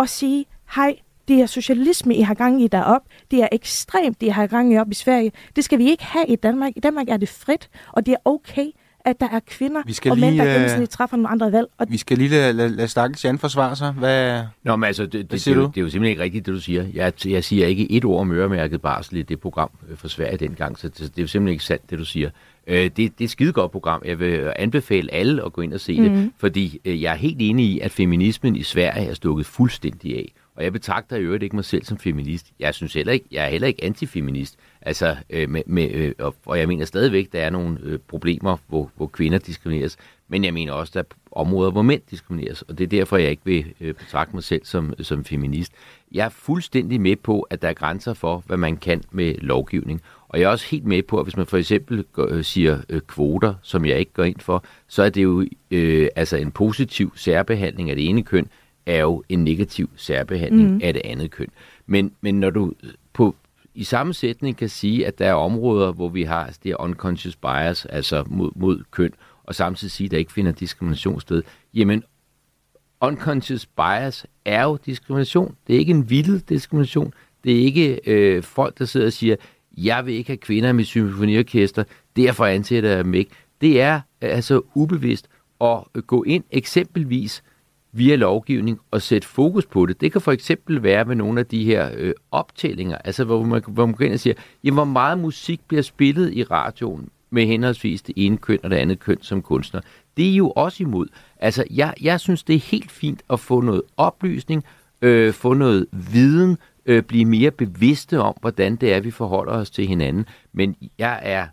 og sige, hej, det er socialisme, I har gang i derop. Det er ekstremt, det I har gang i op i Sverige. Det skal vi ikke have i Danmark. I Danmark er det frit, og det er okay, at der er kvinder Vi skal og mænd, lige, der øh, gennemsnit træffer nogle andre valg. Og Vi skal lige lade, lade, lade stakkels Jan forsvare sig. Hvad, Nå, men altså, det, det, det, siger det, er det er jo simpelthen ikke rigtigt, det du siger. Jeg, jeg siger ikke et ord om øremærket barsel i det program øh, for Sverige dengang, så det, det er jo simpelthen ikke sandt, det du siger. Øh, det, det er et skide godt program. Jeg vil anbefale alle at gå ind og se mm. det, fordi øh, jeg er helt enig i, at feminismen i Sverige er stukket fuldstændig af. Og jeg betragter i øvrigt ikke mig selv som feminist. Jeg synes heller ikke, jeg er heller ikke antifeminist. Altså, øh, med, med, øh, og, og jeg mener stadigvæk, der er nogle øh, problemer, hvor, hvor kvinder diskrimineres. Men jeg mener også, der er områder, hvor mænd diskrimineres. Og det er derfor, jeg ikke vil øh, betragte mig selv som, som feminist. Jeg er fuldstændig med på, at der er grænser for, hvad man kan med lovgivning. Og jeg er også helt med på, at hvis man for eksempel går, øh, siger øh, kvoter, som jeg ikke går ind for, så er det jo øh, altså en positiv særbehandling af det ene køn, er jo en negativ særbehandling mm. af det andet køn. Men, men når du i samme sætning kan sige, at der er områder, hvor vi har altså, det her unconscious bias, altså mod, mod køn, og samtidig sige, at der ikke finder diskrimination sted, jamen unconscious bias er jo diskrimination. Det er ikke en vild diskrimination. Det er ikke øh, folk, der sidder og siger, jeg vil ikke have kvinder i mit symfoniorkester, derfor ansætter jeg dem ikke. Det er øh, altså ubevidst at gå ind eksempelvis via lovgivning og sætte fokus på det. Det kan for eksempel være med nogle af de her øh, optællinger, altså hvor man, hvor man går ind og siger, jamen, hvor meget musik bliver spillet i radioen med henholdsvis det ene køn og det andet køn som kunstner. Det er jo også imod. Altså, jeg, jeg synes, det er helt fint at få noget oplysning, øh, få noget viden, øh, blive mere bevidste om, hvordan det er, vi forholder os til hinanden. Men jeg er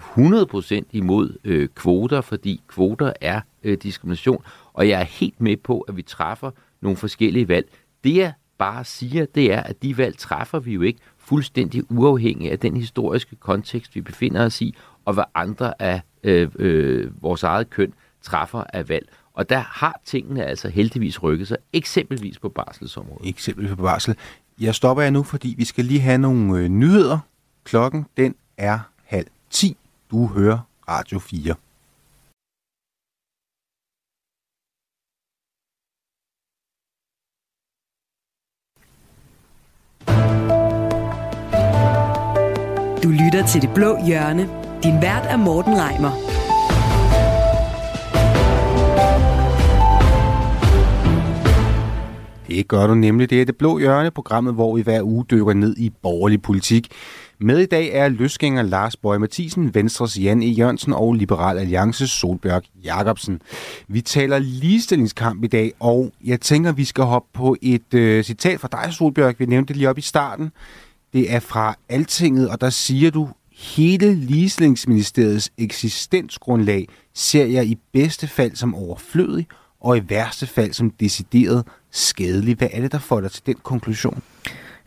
100% imod øh, kvoter, fordi kvoter er øh, diskrimination, og jeg er helt med på, at vi træffer nogle forskellige valg. Det jeg bare siger, det er, at de valg træffer vi jo ikke fuldstændig uafhængig af den historiske kontekst, vi befinder os i, og hvad andre af øh, øh, vores eget køn træffer af valg. Og der har tingene altså heldigvis rykket sig, eksempelvis på barselsområdet. Eksempelvis på barsel. Jeg stopper jer nu, fordi vi skal lige have nogle øh, nyheder. Klokken den er halv 10. Du hører Radio 4. lytter til Det Blå Hjørne. Din vært er Morten Reimer. Det gør du nemlig. Det er Det Blå Hjørne, programmet, hvor vi hver uge dykker ned i borgerlig politik. Med i dag er løsgænger Lars Bøge Mathisen, Venstres Jan E. Jørgensen og Liberal Alliances Solbjørg Jacobsen. Vi taler ligestillingskamp i dag, og jeg tænker, vi skal hoppe på et øh, citat fra dig, Solbjørg. Vi nævnte det lige op i starten. Det er fra Altinget, og der siger du, hele ligestillingsministeriets eksistensgrundlag ser jeg i bedste fald som overflødig, og i værste fald som decideret skadelig. Hvad er det, der får dig til den konklusion?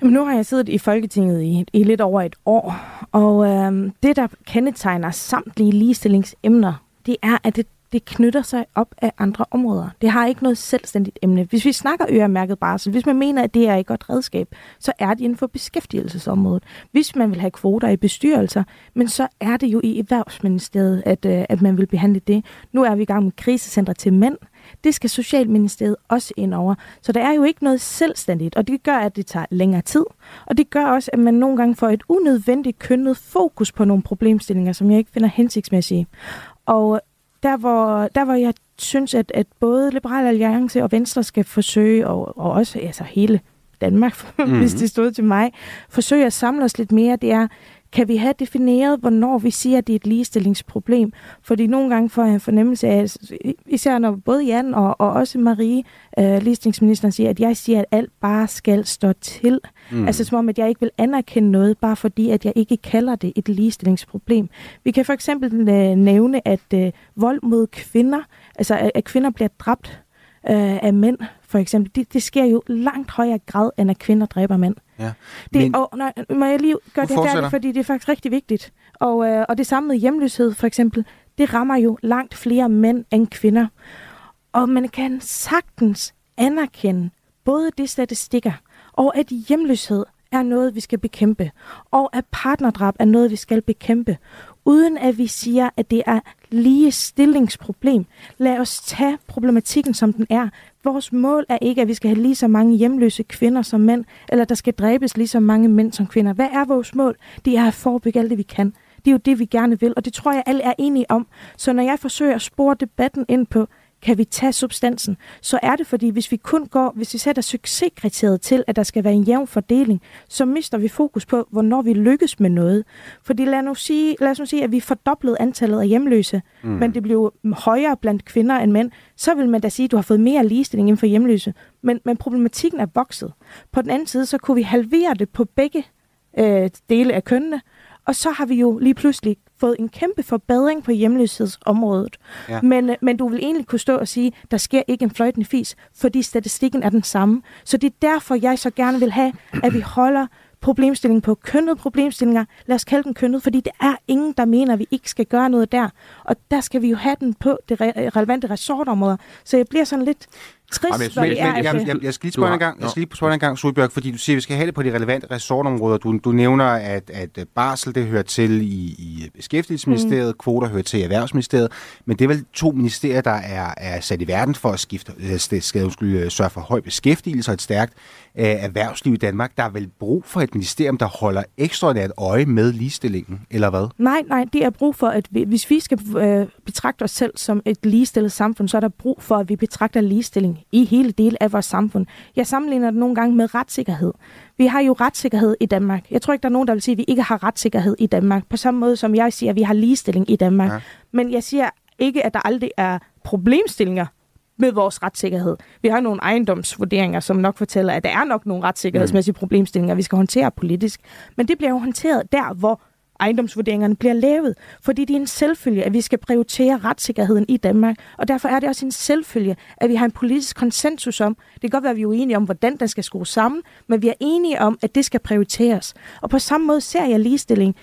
Jamen, nu har jeg siddet i Folketinget i, i lidt over et år, og øh, det, der kendetegner samtlige ligestillingsemner, det er, at det, det knytter sig op af andre områder. Det har ikke noget selvstændigt emne. Hvis vi snakker øremærket barsel, hvis man mener, at det er et godt redskab, så er det inden for beskæftigelsesområdet. Hvis man vil have kvoter i bestyrelser, men så er det jo i Erhvervsministeriet, at, øh, at man vil behandle det. Nu er vi i gang med krisecenter til mænd, det skal Socialministeriet også ind over. Så der er jo ikke noget selvstændigt, og det gør, at det tager længere tid. Og det gør også, at man nogle gange får et unødvendigt kønnet fokus på nogle problemstillinger, som jeg ikke finder hensigtsmæssige. Og der hvor, der hvor jeg synes, at, at både Liberal Alliance og Venstre skal forsøge, og, og også altså hele Danmark, mm-hmm. hvis det stod til mig, forsøge at samle os lidt mere, det er, kan vi have defineret, hvornår vi siger, at det er et ligestillingsproblem? Fordi nogle gange får jeg en fornemmelse af, især når både Jan og, og også Marie, øh, ligestillingsministeren, siger, at jeg siger, at alt bare skal stå til. Mm. Altså som om, at jeg ikke vil anerkende noget, bare fordi, at jeg ikke kalder det et ligestillingsproblem. Vi kan for eksempel øh, nævne, at øh, vold mod kvinder, altså at, at kvinder bliver dræbt øh, af mænd, for eksempel, det, det sker jo langt højere grad, end at kvinder dræber mænd. Ja. Det, Men, og, nej, må jeg lige gøre det færdigt, fordi det er faktisk rigtig vigtigt. Og, øh, og det samme med hjemløshed, for eksempel, det rammer jo langt flere mænd end kvinder. Og man kan sagtens anerkende både de statistikker, og at hjemløshed er noget, vi skal bekæmpe, og at partnerdrab er noget, vi skal bekæmpe, uden at vi siger, at det er lige stillingsproblem. Lad os tage problematikken, som den er. Vores mål er ikke, at vi skal have lige så mange hjemløse kvinder som mænd, eller der skal dræbes lige så mange mænd som kvinder. Hvad er vores mål? Det er at forebygge alt det, vi kan. Det er jo det, vi gerne vil, og det tror jeg, alle er enige om. Så når jeg forsøger at spore debatten ind på, kan vi tage substansen, så er det fordi, hvis vi kun går, hvis vi sætter succeskriteriet til, at der skal være en jævn fordeling, så mister vi fokus på, hvornår vi lykkes med noget. Fordi lad, nu sige, lad os nu sige, at vi fordoblede antallet af hjemløse, mm. men det blev højere blandt kvinder end mænd, så vil man da sige, at du har fået mere ligestilling inden for hjemløse. Men, men problematikken er vokset. På den anden side, så kunne vi halvere det på begge øh, dele af kønnene, og så har vi jo lige pludselig fået en kæmpe forbedring på hjemløshedsområdet. Ja. Men, øh, men du vil egentlig kunne stå og sige, der sker ikke en fløjtende fis, fordi statistikken er den samme. Så det er derfor, jeg så gerne vil have, at vi holder problemstilling på kønnet problemstillinger. Lad os kalde den kønnet, fordi det er ingen, der mener, at vi ikke skal gøre noget der. Og der skal vi jo have den på det re- relevante resortområder. Så jeg bliver sådan lidt trist, men, men, men, jeg, jeg, jeg skal lige spørge en gang, jeg skal lige spørge en gang, Solbjørg, fordi du siger, at vi skal have det på de relevante resortområder. Du, du nævner, at, at barsel, det hører til i, i Beskæftigelsesministeriet, mm. kvoter hører til i Erhvervsministeriet, men det er vel to ministerier, der er, er sat i verden for at skifte, øh, skal, skal sørge for høj beskæftigelse og et stærkt øh, erhvervsliv i Danmark. Der er vel brug for et ministerium, der holder ekstraordinært øje med ligestillingen, eller hvad? Nej, nej, det er brug for, at vi, hvis vi skal øh, betragte os selv som et ligestillet samfund, så er der brug for, at vi betragter ligestilling i hele del af vores samfund. Jeg sammenligner det nogle gange med retssikkerhed. Vi har jo retssikkerhed i Danmark. Jeg tror ikke, der er nogen, der vil sige, at vi ikke har retssikkerhed i Danmark. På samme måde som jeg siger, at vi har ligestilling i Danmark. Ja. Men jeg siger ikke, at der aldrig er problemstillinger med vores retssikkerhed. Vi har nogle ejendomsvurderinger, som nok fortæller, at der er nok nogle retssikkerhedsmæssige problemstillinger, vi skal håndtere politisk. Men det bliver jo håndteret der, hvor ejendomsvurderingerne bliver lavet. Fordi det er en selvfølge, at vi skal prioritere retssikkerheden i Danmark. Og derfor er det også en selvfølge, at vi har en politisk konsensus om, det kan godt være, at vi er uenige om, hvordan den skal skrues sammen, men vi er enige om, at det skal prioriteres. Og på samme måde ser jeg ligestilling.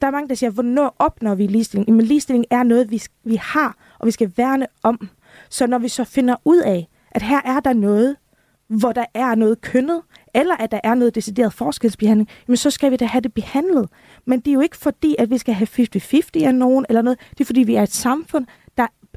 Der er mange, der siger, hvornår opnår vi ligestilling? Men ligestilling er noget, vi, vi har, og vi skal værne om. Så når vi så finder ud af, at her er der noget, hvor der er noget kønnet, eller at der er noget decideret forskelsbehandling, jamen så skal vi da have det behandlet. Men det er jo ikke fordi, at vi skal have 50-50 af nogen eller noget. Det er fordi, vi er et samfund,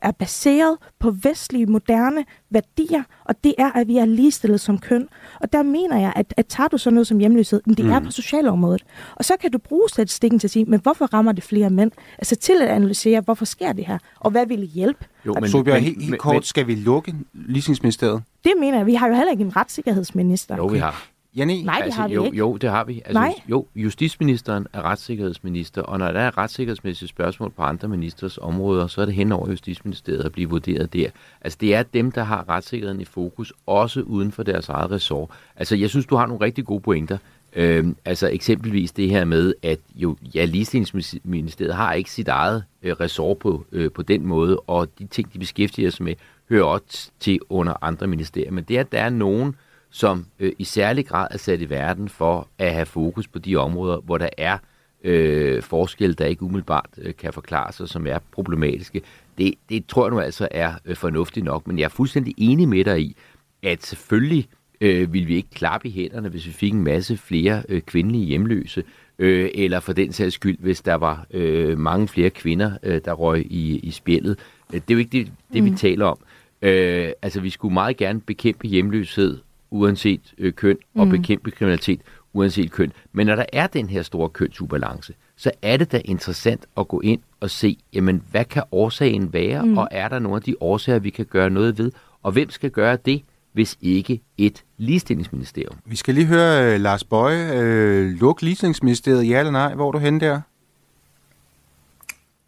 er baseret på vestlige, moderne værdier, og det er, at vi er ligestillet som køn. Og der mener jeg, at, at tager du så noget som hjemløshed, men det mm. er på socialområdet. Og så kan du bruge statistikken til at sige, men hvorfor rammer det flere mænd? Altså til at analysere, hvorfor sker det her, og hvad vil hjælpe? Jo, men, så helt, helt kort, men, skal vi lukke ligestillingsministeriet? Det mener jeg. Vi har jo heller ikke en retssikkerhedsminister. Jo, vi har. Janne? Nej, det altså, har vi jo, ikke. Jo, det har vi. Altså, Nej. Jo, justitsministeren er retssikkerhedsminister, og når der er retssikkerhedsmæssige spørgsmål på andre ministers områder, så er det hen over Justitsministeriet at blive vurderet der. Altså, det er dem, der har retssikkerheden i fokus, også uden for deres eget ressort. Altså, jeg synes, du har nogle rigtig gode pointer. Øhm, altså eksempelvis det her med, at jo, ja, ligestillingsministeriet har ikke sit eget øh, ressort på, øh, på den måde, og de ting, de beskæftiger sig med, hører også til under andre ministerier. Men det, at der er nogen, som øh, i særlig grad er sat i verden for at have fokus på de områder, hvor der er øh, forskelle, der ikke umiddelbart øh, kan forklare sig, som er problematiske. Det, det tror jeg nu altså er øh, fornuftigt nok, men jeg er fuldstændig enig med dig i, at selvfølgelig øh, vil vi ikke klappe i hænderne, hvis vi fik en masse flere øh, kvindelige hjemløse, øh, eller for den sags skyld, hvis der var øh, mange flere kvinder, øh, der røg i, i spjældet. Øh, det er jo ikke det, det mm. vi taler om. Øh, altså, vi skulle meget gerne bekæmpe hjemløshed uanset øh, køn, og mm. bekæmpe kriminalitet uanset køn. Men når der er den her store kønsubalance, så er det da interessant at gå ind og se, jamen, hvad kan årsagen være, mm. og er der nogle af de årsager, vi kan gøre noget ved, og hvem skal gøre det, hvis ikke et ligestillingsministerium? Vi skal lige høre uh, Lars Bøje. Uh, luk ligestillingsministeriet, ja eller nej? Hvor er du henne der?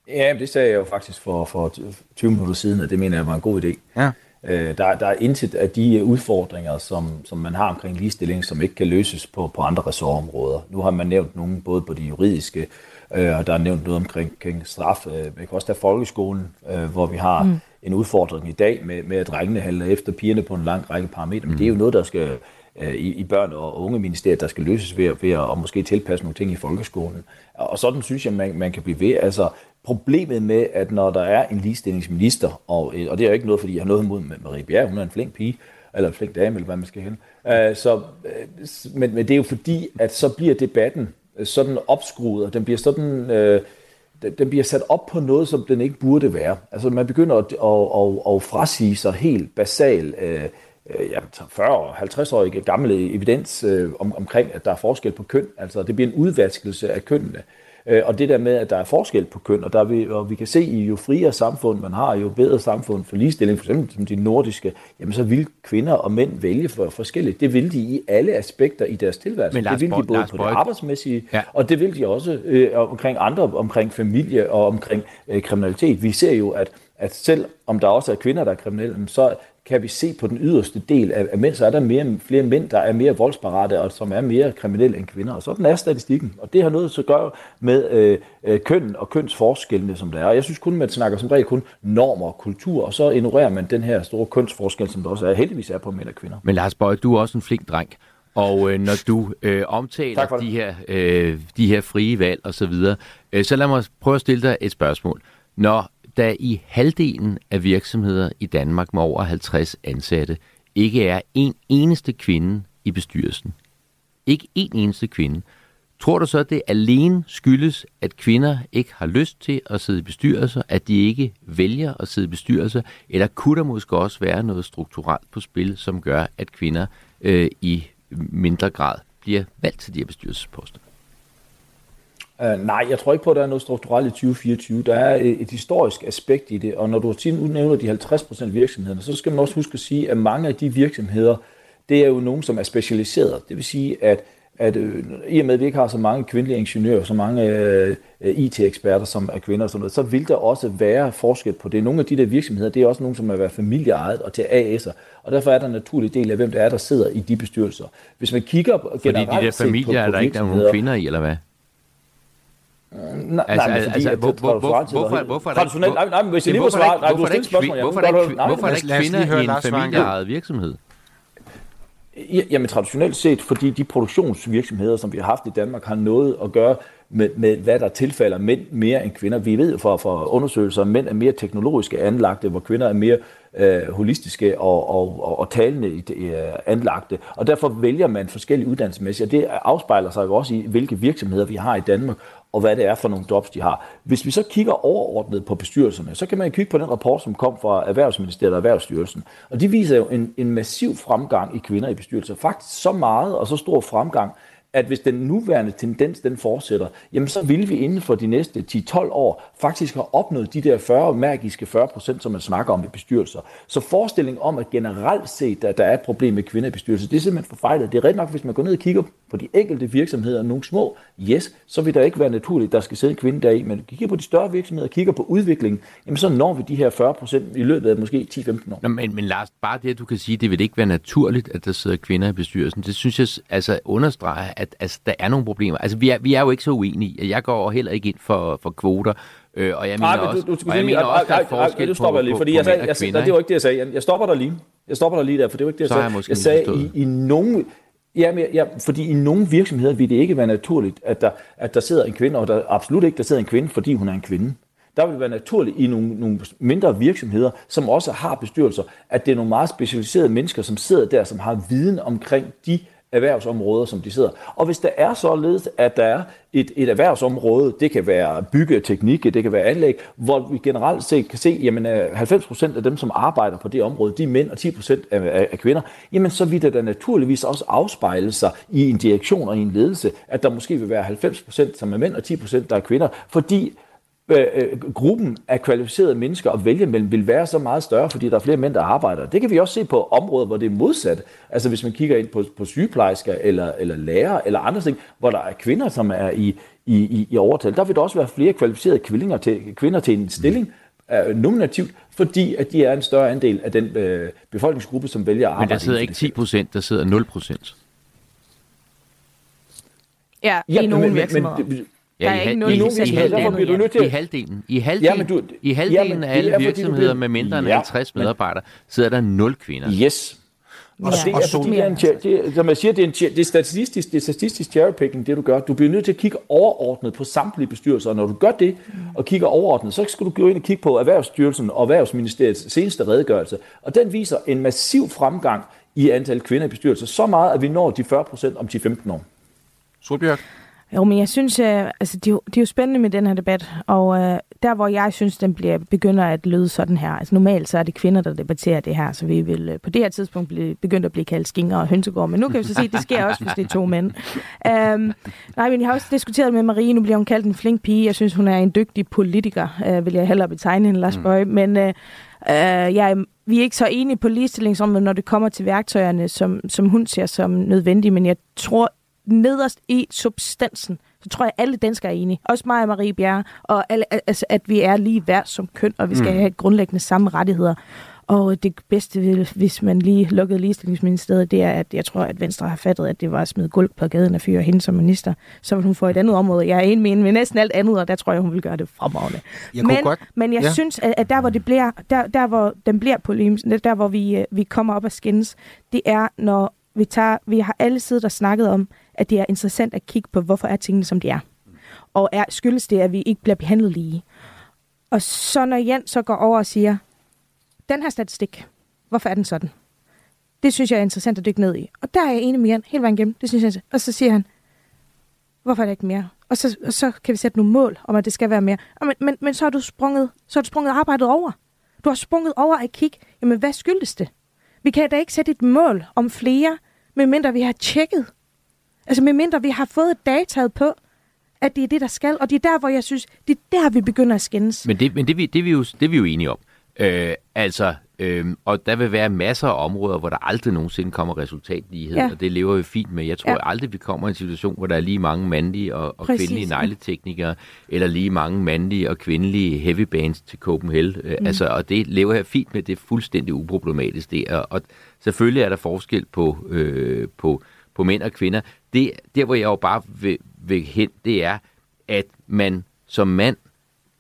Ja, det sagde jeg jo faktisk for, for 20 minutter siden, at det mener jeg var en god idé. Ja. Øh, der, der er intet af de udfordringer, som, som man har omkring ligestilling, som ikke kan løses på, på andre ressortområder. Nu har man nævnt nogle både på de juridiske, øh, og der er nævnt noget omkring, omkring straf. Øh, man kan også tage folkeskolen, øh, hvor vi har mm. en udfordring i dag med, med at drengene halder efter pigerne på en lang række parametre. Men det er jo noget, der skal øh, Øh, i, i børn- og unge ministeriet, der skal løses ved, ved at og måske tilpasse nogle ting i folkeskolen. Og sådan synes jeg, man, man kan blive ved. Altså, problemet med, at når der er en ligestillingsminister, og, øh, og det er jo ikke noget, fordi jeg har noget imod Marie Bjerg, hun er en flink pige, eller en flink dame, eller hvad man skal hen. Uh, øh, så, men, men det er jo fordi, at så bliver debatten sådan opskruet, og den bliver sådan... Øh, den bliver sat op på noget, som den ikke burde være. Altså man begynder at, at, at, at frasige sig helt basal øh, ja, 40-50-årige gamle evidens øh, om, omkring, at der er forskel på køn. Altså det bliver en udvaskelse af kønnene. Øh, og det der med, at der er forskel på køn, og, der vi, og vi kan se, at jo friere samfund man har, jo bedre samfund for ligestilling, for eksempel som de nordiske, jamen så vil kvinder og mænd vælge for forskelligt. Det vil de i alle aspekter i deres tilværelse. Men det vil de både Lars på det arbejdsmæssige, ja. og det vil de også øh, omkring andre, omkring familie og omkring øh, kriminalitet. Vi ser jo, at at selv om der også er kvinder, der er kriminelle, så kan vi se på den yderste del af, af mænd, så er der mere, flere mænd, der er mere voldsparate, og som er mere kriminelle end kvinder. Og sådan er statistikken. Og det har noget at gøre med øh, øh, køn og kønsforskellene, som der er. Og jeg synes kun, man snakker som regel kun normer og kultur, og så ignorerer man den her store kønsforskel, som der også er, heldigvis er på mænd og kvinder. Men Lars Bøge, du er også en flink dreng. Og øh, når du øh, omtaler de her, øh, de her frie valg og så videre, øh, så lad mig prøve at stille dig et spørgsmål. Når der i halvdelen af virksomheder i Danmark med over 50 ansatte ikke er en eneste kvinde i bestyrelsen. Ikke en eneste kvinde. Tror du så, at det alene skyldes, at kvinder ikke har lyst til at sidde i bestyrelser, at de ikke vælger at sidde i bestyrelser, eller kunne der måske også være noget strukturelt på spil, som gør, at kvinder øh, i mindre grad bliver valgt til de her bestyrelsesposter? Uh, nej, jeg tror ikke på, at der er noget strukturelt i 2024. Der er et, et historisk aspekt i det, og når du tit nævner de 50% virksomheder, så skal man også huske at sige, at mange af de virksomheder, det er jo nogen, som er specialiseret. Det vil sige, at, at øh, i og med, at vi ikke har så mange kvindelige ingeniører, så mange øh, IT-eksperter, som er kvinder og sådan noget, så vil der også være forskel på det. Nogle af de der virksomheder, det er også nogle, som er været familieejet og til AS'er, og derfor er der en naturlig del af, hvem der er, der sidder i de bestyrelser. Hvis man kigger Fordi de der familier, er der ikke nogen kvinder i, eller hvad? Nej, altså, nej, fordi, altså, hvor, hvor, hvor, hvorfor, hvorfor er der ikke... Nej, nej, men hvis jeg lige må svare... Nej, du stiller spørgsmål. Hvorfor er der ikke kvinder i en familieejet virksomhed? Jamen traditionelt set, fordi de produktionsvirksomheder, som vi har haft i Danmark, har noget at gøre med, med hvad der tilfalder mænd mere end kvinder. Vi ved fra, fra undersøgelser, at mænd er mere teknologiske anlagte, hvor kvinder er mere øh, holistiske og, og, og, og talende øh, anlagte. Og derfor vælger man forskellige uddannelsesmæssigt, og det afspejler sig jo også i, hvilke virksomheder vi har i Danmark, og hvad det er for nogle jobs, de har. Hvis vi så kigger overordnet på bestyrelserne, så kan man kigge på den rapport, som kom fra Erhvervsministeriet og Erhvervsstyrelsen. Og de viser jo en, en massiv fremgang i kvinder i bestyrelser. Faktisk så meget og så stor fremgang, at hvis den nuværende tendens den fortsætter, jamen så vil vi inden for de næste 10-12 år faktisk have opnået de der 40 magiske 40 procent, som man snakker om i bestyrelser. Så forestillingen om, at generelt set, at der er et problem med kvinder i bestyrelser, det er simpelthen forfejlet. Det er ret nok, hvis man går ned og kigger på de enkelte virksomheder, nogle små, yes, så vil der ikke være naturligt, at der skal sidde en kvinde deri, men kigger på de større virksomheder, kigger på udviklingen, jamen så når vi de her 40 procent i løbet af måske 10-15 år. Nå, men, men Lars, bare det, at du kan sige, det vil ikke være naturligt, at der sidder kvinder i bestyrelsen, det synes jeg altså understreger, at altså, der er nogle problemer. Altså, vi er, vi er jo ikke så uenige. Jeg går heller ikke ind for, for kvoter, øh, og jeg mener Ej, også, du, du og jeg mener også, der er forskel du stopper på, lige, fordi på, jeg, sagde, jeg, jeg, det var ikke det, jeg sagde. Jeg, jeg stopper der lige. Jeg stopper der lige der, for det var ikke det, jeg sagde. Jeg, jeg sagde, i, i nogle, Ja, men, ja, fordi i nogle virksomheder vil det ikke være naturligt, at der, at der sidder en kvinde, og der absolut ikke der sidder en kvinde, fordi hun er en kvinde. Der vil være naturligt i nogle, nogle mindre virksomheder, som også har bestyrelser, at det er nogle meget specialiserede mennesker, som sidder der, som har viden omkring de erhvervsområder, som de sidder. Og hvis der er således, at der er et, et erhvervsområde, det kan være byggeteknik, det kan være anlæg, hvor vi generelt set kan se, jamen øh, 90% af dem, som arbejder på det område, de er mænd, og 10% er, er kvinder, jamen så vil det da naturligvis også afspejle sig i en direktion og i en ledelse, at der måske vil være 90% som er mænd, og 10% der er kvinder, fordi Øh, øh, gruppen af kvalificerede mennesker at vælge mellem vil være så meget større, fordi der er flere mænd, der arbejder. Det kan vi også se på områder, hvor det er modsat. Altså hvis man kigger ind på, på sygeplejersker eller, eller lærere eller andre ting, hvor der er kvinder, som er i, i, i, i overtal. Der vil der også være flere kvalificerede kvinder til, kvinder til en stilling, mm. nominativt, fordi at de er en større andel af den øh, befolkningsgruppe, som vælger at arbejde. Men der sidder ikke 10 procent, der sidder 0 procent. Ja, i ja, nogle men, virksomheder. Men, Ja, der er i, ikke noget i, i, i, halvdelen, du nødt til... I halvdelen, i halvdelen, ja, du, i halvdelen ja, af alle virksomheder med mindre end ja, 50 medarbejdere, sidder der nul kvinder. Yes. Og, ja. det er, fordi, det er en, det, som jeg siger, det er, en, det er statistisk, det er statistisk cherrypicking, det du gør. Du bliver nødt til at kigge overordnet på samtlige bestyrelser, og når du gør det, og kigger overordnet, så skal du gå ind og kigge på Erhvervsstyrelsen og Erhvervsministeriets seneste redegørelse, og den viser en massiv fremgang i antal kvinder i bestyrelser, så meget, at vi når de 40 procent om 10-15 år. Solbjørg? Jo, men jeg synes, uh, altså, det, er jo, det er jo spændende med den her debat, og uh, der, hvor jeg synes, den bliver, begynder at lyde sådan her, altså normalt så er det kvinder, der debatterer det her, så vi vil uh, på det her tidspunkt blive, begynde at blive kaldt skinger og hønsegård, men nu kan vi så sige, at det sker også, hvis det er to mænd. Um, nej, men jeg har også diskuteret med Marie, nu bliver hun kaldt en flink pige, jeg synes, hun er en dygtig politiker, uh, vil jeg hellere betegne hende, Lars mm. Bøge, men uh, uh, jeg vi er ikke så enige på ligestillingsområdet, når det kommer til værktøjerne, som, som hun ser som nødvendige, men jeg tror nederst i substansen, så tror jeg, at alle danskere er enige. Også mig og Marie Bjerre, og alle, altså, at vi er lige værd som køn, og vi skal mm. have grundlæggende samme rettigheder. Og det bedste, hvis man lige lukkede ligestillingsministeriet, det er, at jeg tror, at Venstre har fattet, at det var at smide gulv på gaden og fyre hende som minister. Så vil hun få et andet område. Jeg er enig med med næsten alt andet, og der tror jeg, hun vil gøre det fremragende. Men, godt. men jeg ja. synes, at der, hvor det bliver, der, der, hvor den bliver polemisk, der, hvor vi, øh, vi kommer op og skændes, det er, når vi tager, vi har alle siddet og snakket om, at det er interessant at kigge på, hvorfor er tingene, som de er. Og er, skyldes det, at vi ikke bliver behandlet lige. Og så når Jens så går over og siger, den her statistik, hvorfor er den sådan? Det synes jeg er interessant at dykke ned i. Og der er jeg enig med Jan hele vejen igennem. Det synes jeg. Og så siger han, hvorfor er det ikke mere? Og så, og så kan vi sætte nogle mål om, at det skal være mere. Og men, men, men så har du sprunget, så har du sprunget arbejdet over. Du har sprunget over at kigge, jamen hvad skyldes det? Vi kan da ikke sætte et mål om flere, medmindre vi har tjekket, Altså medmindre vi har fået dataet på, at det er det, der skal. Og det er der, hvor jeg synes, det er der, vi begynder at skændes. Men det, men det, det, det, er, vi jo, det er vi jo enige om. Øh, altså, øh, og der vil være masser af områder, hvor der aldrig nogensinde kommer resultatlighed, ja. og det lever vi fint med. Jeg tror ja. aldrig, vi kommer i en situation, hvor der er lige mange mandlige og, og kvindelige negleteknikere, eller lige mange mandlige og kvindelige heavy bands til Copenhagen. Øh, mm. Altså, og det lever jeg fint med, det er fuldstændig uproblematisk. Det, og, og selvfølgelig er der forskel på, øh, på på mænd og kvinder. Det, der, hvor jeg jo bare vil, vil hen, det er, at man som mand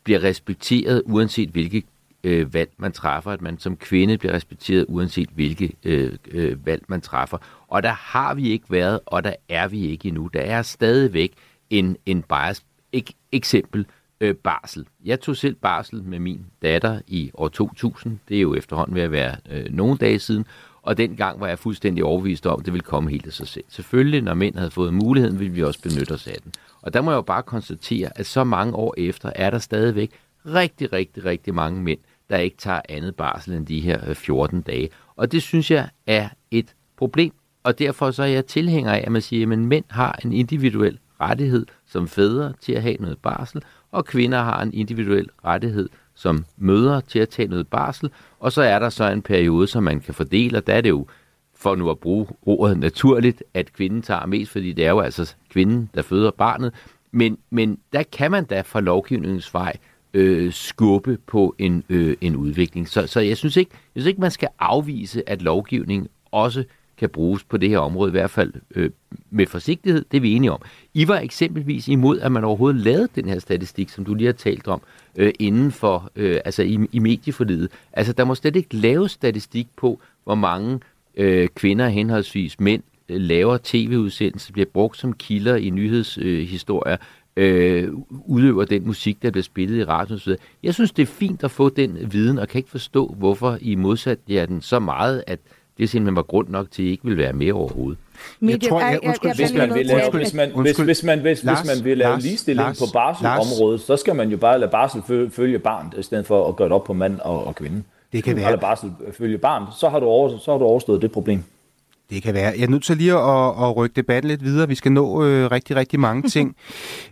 bliver respekteret, uanset hvilke øh, valg man træffer, at man som kvinde bliver respekteret, uanset hvilke øh, øh, valg man træffer. Og der har vi ikke været, og der er vi ikke endnu. Der er stadigvæk en, en bias. Ek, eksempel øh, barsel. Jeg tog selv barsel med min datter i år 2000. Det er jo efterhånden ved at være øh, nogle dage siden. Og dengang var jeg fuldstændig overbevist om, at det ville komme helt af sig selv. Selvfølgelig, når mænd havde fået muligheden, ville vi også benytte os af den. Og der må jeg jo bare konstatere, at så mange år efter er der stadigvæk rigtig, rigtig, rigtig mange mænd, der ikke tager andet barsel end de her øh, 14 dage. Og det synes jeg er et problem. Og derfor så er jeg tilhænger af, at man siger, at mænd har en individuel rettighed som fædre til at have noget barsel, og kvinder har en individuel rettighed som mødre til at tage noget barsel, og så er der så en periode, som man kan fordele, og der er det jo, for nu at bruge ordet naturligt, at kvinden tager mest, fordi det er jo altså kvinden, der føder barnet, men, men der kan man da fra lovgivningens vej øh, skubbe på en, øh, en udvikling. Så, så jeg, synes ikke, jeg synes ikke, man skal afvise, at lovgivning også kan bruges på det her område, i hvert fald øh, med forsigtighed, det er vi enige om. I var eksempelvis imod, at man overhovedet lavede den her statistik, som du lige har talt om, øh, inden for, øh, altså i, i medieforlidet. Altså, der må slet ikke laves statistik på, hvor mange øh, kvinder, henholdsvis mænd, øh, laver tv-udsendelser, bliver brugt som kilder i nyhedshistorier, øh, udøver den musik, der bliver spillet i radioen osv. Jeg synes, det er fint at få den viden, og kan ikke forstå, hvorfor I modsat jer den så meget, at det simpelthen var grund nok til, at I ikke vil være mere overhovedet. Jeg tror, jeg, undskyld, hvis man vil lave, hvis man, hvis, hvis man, hvis, hvis man vil lave ligestilling Lars, på barselsområdet, så skal man jo bare lade barsel følge barn, i stedet for at gøre det op på mand og, og kvinde. Det kan være. Lade barsel følge barn, så har, du over, så har du overstået det problem. Det kan være. Jeg er nødt til lige at, at rykke debatten lidt videre. Vi skal nå øh, rigtig, rigtig mange ting.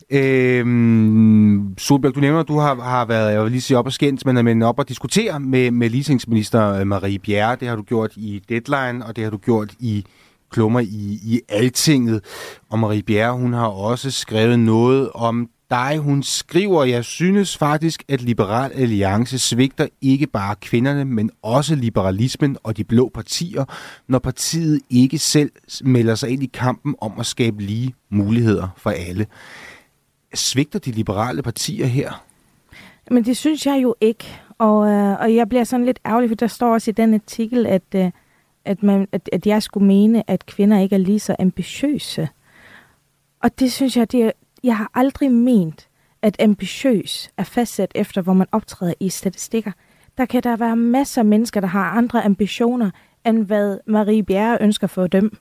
øhm, Solberg, du nævner, at du har, har været, jeg vil lige sige op og skændt, men, men op og diskutere med, med leasingsminister øh, Marie Bjerre. Det har du gjort i Deadline, og det har du gjort i klummer i, i Altinget. Og Marie Bjerre, hun har også skrevet noget om dig. Hun skriver, jeg synes faktisk, at Liberal Alliance svigter ikke bare kvinderne, men også liberalismen og de blå partier, når partiet ikke selv melder sig ind i kampen om at skabe lige muligheder for alle. Svigter de liberale partier her? Men det synes jeg jo ikke. Og, øh, og jeg bliver sådan lidt ærgerlig, for der står også i den artikel, at, øh, at, man, at, at jeg skulle mene, at kvinder ikke er lige så ambitiøse. Og det synes jeg, det er, jeg har aldrig ment, at ambitiøs er fastsat efter, hvor man optræder i statistikker. Der kan der være masser af mennesker, der har andre ambitioner, end hvad Marie Bjerre ønsker for dem.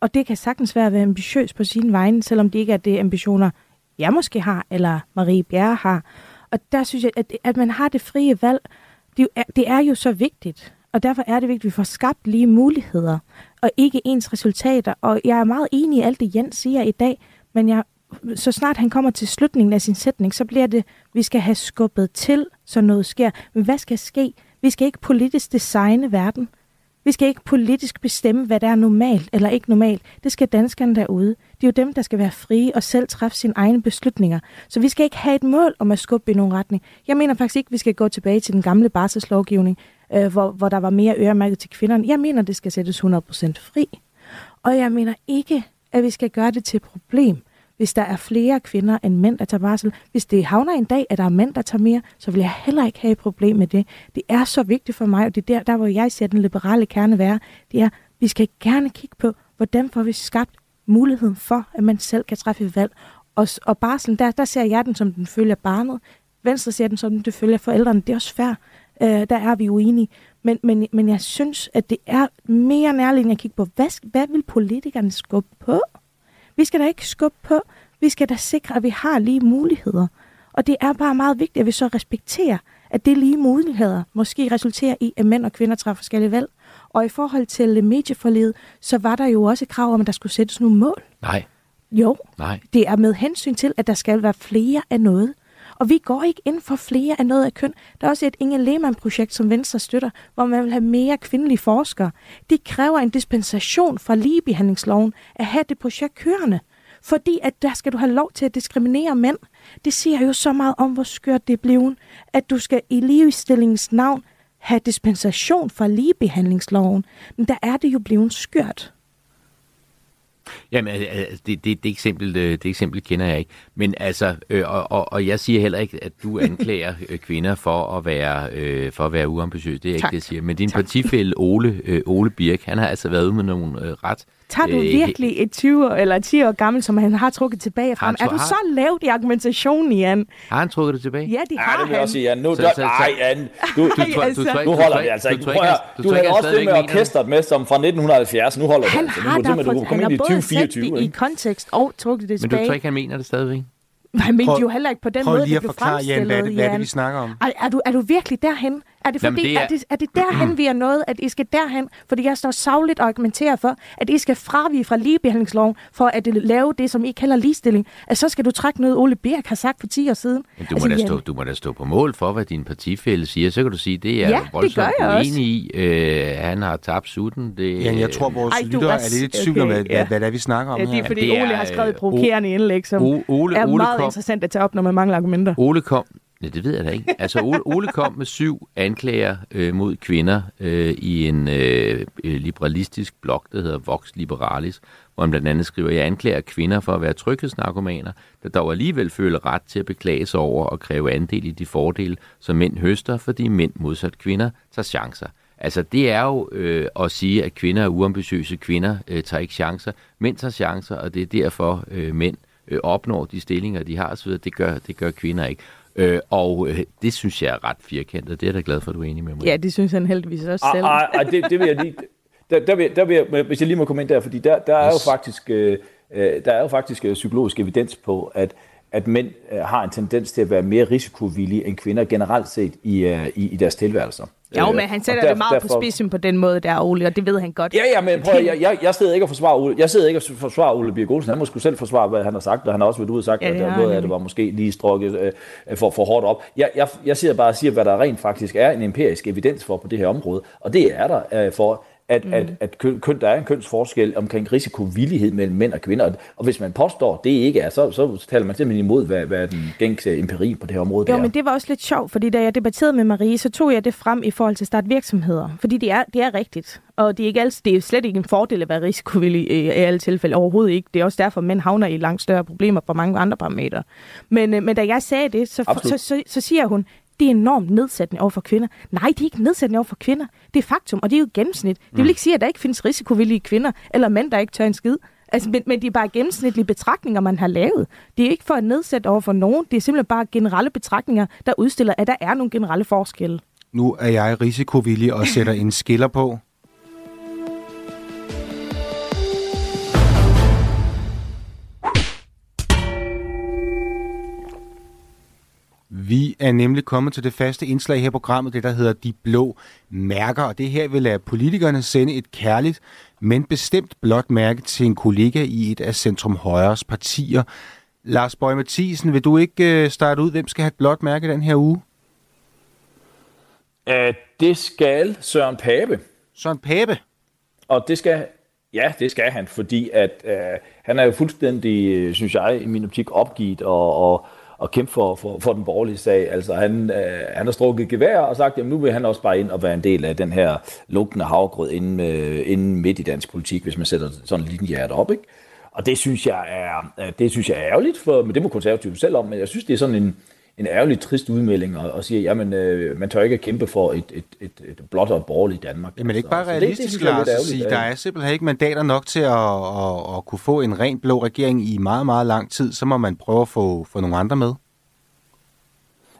Og det kan sagtens være at være ambitiøs på sin vegne, selvom det ikke er det ambitioner, jeg måske har, eller Marie Bjerre har. Og der synes jeg, at, at man har det frie valg, det er, det er jo så vigtigt. Og derfor er det vigtigt, at vi får skabt lige muligheder, og ikke ens resultater. Og jeg er meget enig i alt det, Jens siger i dag, men jeg så snart han kommer til slutningen af sin sætning, så bliver det, vi skal have skubbet til, så noget sker. Men hvad skal ske? Vi skal ikke politisk designe verden. Vi skal ikke politisk bestemme, hvad der er normalt eller ikke normalt. Det skal danskerne derude. Det er jo dem, der skal være frie og selv træffe sine egne beslutninger. Så vi skal ikke have et mål om at skubbe i nogen retning. Jeg mener faktisk ikke, at vi skal gå tilbage til den gamle barselslovgivning, øh, hvor, hvor der var mere øremærket til kvinderne. Jeg mener, det skal sættes 100% fri. Og jeg mener ikke, at vi skal gøre det til et problem hvis der er flere kvinder end mænd, der tager barsel. Hvis det havner en dag, at der er mænd, der tager mere, så vil jeg heller ikke have et problem med det. Det er så vigtigt for mig, og det er der, der hvor jeg ser den liberale kerne være, det er, vi skal gerne kigge på, hvordan får vi skabt muligheden for, at man selv kan træffe valg. Og, og barselen, der, der ser jeg den, som den følger barnet. Venstre ser den, som den følger forældrene. Det er også fair. Øh, der er vi uenige. Men, men, men jeg synes, at det er mere nærliggende at kigge på, hvad, hvad vil politikerne skubbe på? Vi skal da ikke skubbe på. Vi skal da sikre, at vi har lige muligheder. Og det er bare meget vigtigt, at vi så respekterer, at det lige muligheder måske resulterer i, at mænd og kvinder træffer forskellige valg. Og i forhold til medieforledet, så var der jo også et krav om, at der skulle sættes nogle mål. Nej. Jo. Nej. Det er med hensyn til, at der skal være flere af noget. Og vi går ikke ind for flere af noget af køn. Der er også et Inge Lehmann-projekt, som Venstre støtter, hvor man vil have mere kvindelige forskere. Det kræver en dispensation fra ligebehandlingsloven at have det projekt kørende. Fordi at der skal du have lov til at diskriminere mænd. Det siger jo så meget om, hvor skørt det er blevet, at du skal i ligestillingens navn have dispensation fra ligebehandlingsloven. Men der er det jo blevet skørt. Jamen, altså, det, det, det, eksempel, øh, det eksempel kender jeg ikke. Men altså, øh, og, og, og jeg siger heller ikke, at du anklager øh, kvinder for at være, øh, for at være uambitiøse. Det er tak. ikke det, jeg siger. Men din tak. partifælle Ole, øh, Ole Birk, han har altså været ude med nogle øh, ret Tager du øh, virkelig et 20 år, eller 10 år gammel, som han har trukket tilbage fra? Er du så lavt i argumentationen, Jan? Har han trukket det tilbage? Ja, det har ja, det vil han. også sige, Jan. Nu, så, så, så, ej, Jan. Du, du, du, altså. du, nu holder vi altså ikke. Du, du, du, du havde også det med orkestret med, som fra 1970. Nu holder han det altså. Nu, har du, du, du komme ind i 2024. i kontekst og trukket det tilbage. Men du tror ikke, han mener det stadigvæk? Han mente jo heller ikke på den prøv måde, lige det at blev forklare, Jan, hvad er det, hvad er det, vi snakker om? Du, er du virkelig derhen? Er det, fordi, Jamen, det er... Er, det, er det derhen, vi er nået, at I skal derhen? Fordi jeg står savligt og argumenterer for, at I skal fravige fra ligebehandlingsloven for at lave det, som I kalder ligestilling. At så skal du trække noget, Ole Birk har sagt for 10 år siden. Men du, altså, må da stå, du må da stå på mål for, hvad din partifælle siger. Så kan du sige, det er ja, voldsomt det uenig i. Øh, han har tabt sutten. Det, ja, jeg tror, vores Ej, lyttere er lidt i tvivl om, hvad, ja. hvad, hvad, vi snakker om ja, det er, fordi det er, Ole har skrevet et provokerende indlæg, som Ole, Ole, er meget kom, interessant at tage op, når man mangler argumenter. Ole kom Nej, det ved jeg da ikke. Altså, Ole, Ole kom med syv anklager øh, mod kvinder øh, i en øh, øh liberalistisk blog, der hedder Vox Liberalis, hvor han blandt andet skriver, jeg anklager kvinder for at være tryghedsnarkomaner, der dog alligevel føler ret til at beklage sig over og kræve andel i de fordele, som mænd høster, fordi mænd modsat kvinder tager chancer. Altså, det er jo øh, at sige, at kvinder er uambitiøse, kvinder øh, tager ikke chancer, mænd tager chancer, og det er derfor, øh, mænd øh, opnår de stillinger, de har osv. Det gør, det gør kvinder ikke. Øh, og øh, det synes jeg er ret firkantet. Det er jeg da glad for, at du er enig med mig. Ja, det synes han heldigvis også selv. Ej, ej, det, det vil jeg lige... Der, der, vil, der vil jeg, hvis jeg lige må komme ind der, fordi der, der er jo faktisk, øh, øh der er jo faktisk øh, psykologisk evidens på, at at mænd øh, har en tendens til at være mere risikovillige end kvinder generelt set i, øh, i, i deres tilværelser. Ja, men han sætter der, det meget derfor, på spidsen på den måde der, Ole, og det ved han godt. Ja, ja, men prøv, jeg, jeg, jeg sidder ikke og forsvarer Ole, jeg sidder ikke og forsvarer Ole Birk Olsen. Han må sgu selv forsvare, hvad han har sagt, og han har også været ude og sagt, ja, at noget af det var måske lige strukket øh, for, for hårdt op. Jeg, jeg, jeg sidder bare og siger, hvad der rent faktisk er en empirisk evidens for på det her område, og det er der øh, for, at, mm. at, at køn, køn, der er en kønsforskel omkring risikovillighed mellem mænd og kvinder. Og hvis man påstår, det ikke er, så, så taler man simpelthen imod, hvad, hvad den gængse empiri på det her område Jo, er. men det var også lidt sjovt, fordi da jeg debatterede med Marie, så tog jeg det frem i forhold til start virksomheder. Fordi det er, det er rigtigt. Og det er, ikke altid, det er slet ikke en fordel at være risikovillig i, i alle tilfælde. Overhovedet ikke. Det er også derfor, at mænd havner i langt større problemer på mange andre parametre. Men, øh, men da jeg sagde det, så, så, så, så siger hun, det er enormt nedsættende over for kvinder. Nej, det er ikke nedsættende over for kvinder. Det er faktum, og det er jo gennemsnit. Det vil mm. ikke sige, at der ikke findes risikovillige kvinder, eller mænd, der ikke tør en skid. Altså, men, men det er bare gennemsnitlige betragtninger, man har lavet. Det er ikke for at nedsætte over for nogen. Det er simpelthen bare generelle betragtninger, der udstiller, at der er nogle generelle forskelle. Nu er jeg risikovillig og sætter en skiller på. Vi er nemlig kommet til det faste indslag her i programmet, det der hedder De Blå Mærker. Og det her vil lade politikerne sende et kærligt, men bestemt blåt mærke til en kollega i et af Centrum Højres partier. Lars Bøge Mathisen, vil du ikke øh, starte ud, hvem skal have et blåt mærke den her uge? Uh, det skal Søren Pape. Søren Pape? Og det skal, ja, det skal han, fordi at uh, han er jo fuldstændig, øh, synes jeg, i min optik opgivet og, og at kæmpe for, for, for den borgerlige sag. Altså han, øh, han har strukket gevær og sagt, at nu vil han også bare ind og være en del af den her lugtende havgrød inden, øh, inden midt i dansk politik, hvis man sætter sådan en linje op. Ikke? Og det synes jeg er, øh, det synes jeg er ærgerligt, for, men det må konservative selv om, men jeg synes, det er sådan en, en ærgerlig, trist udmelding og, og siger, jamen, øh, man tør ikke at kæmpe for et, et, et, et blot og borgerligt Danmark. Jamen ikke bare realistisk, det Lars, at sige, der er simpelthen ikke mandater nok til at, at, at kunne få en ren blå regering i meget, meget lang tid, så må man prøve at få, få nogle andre med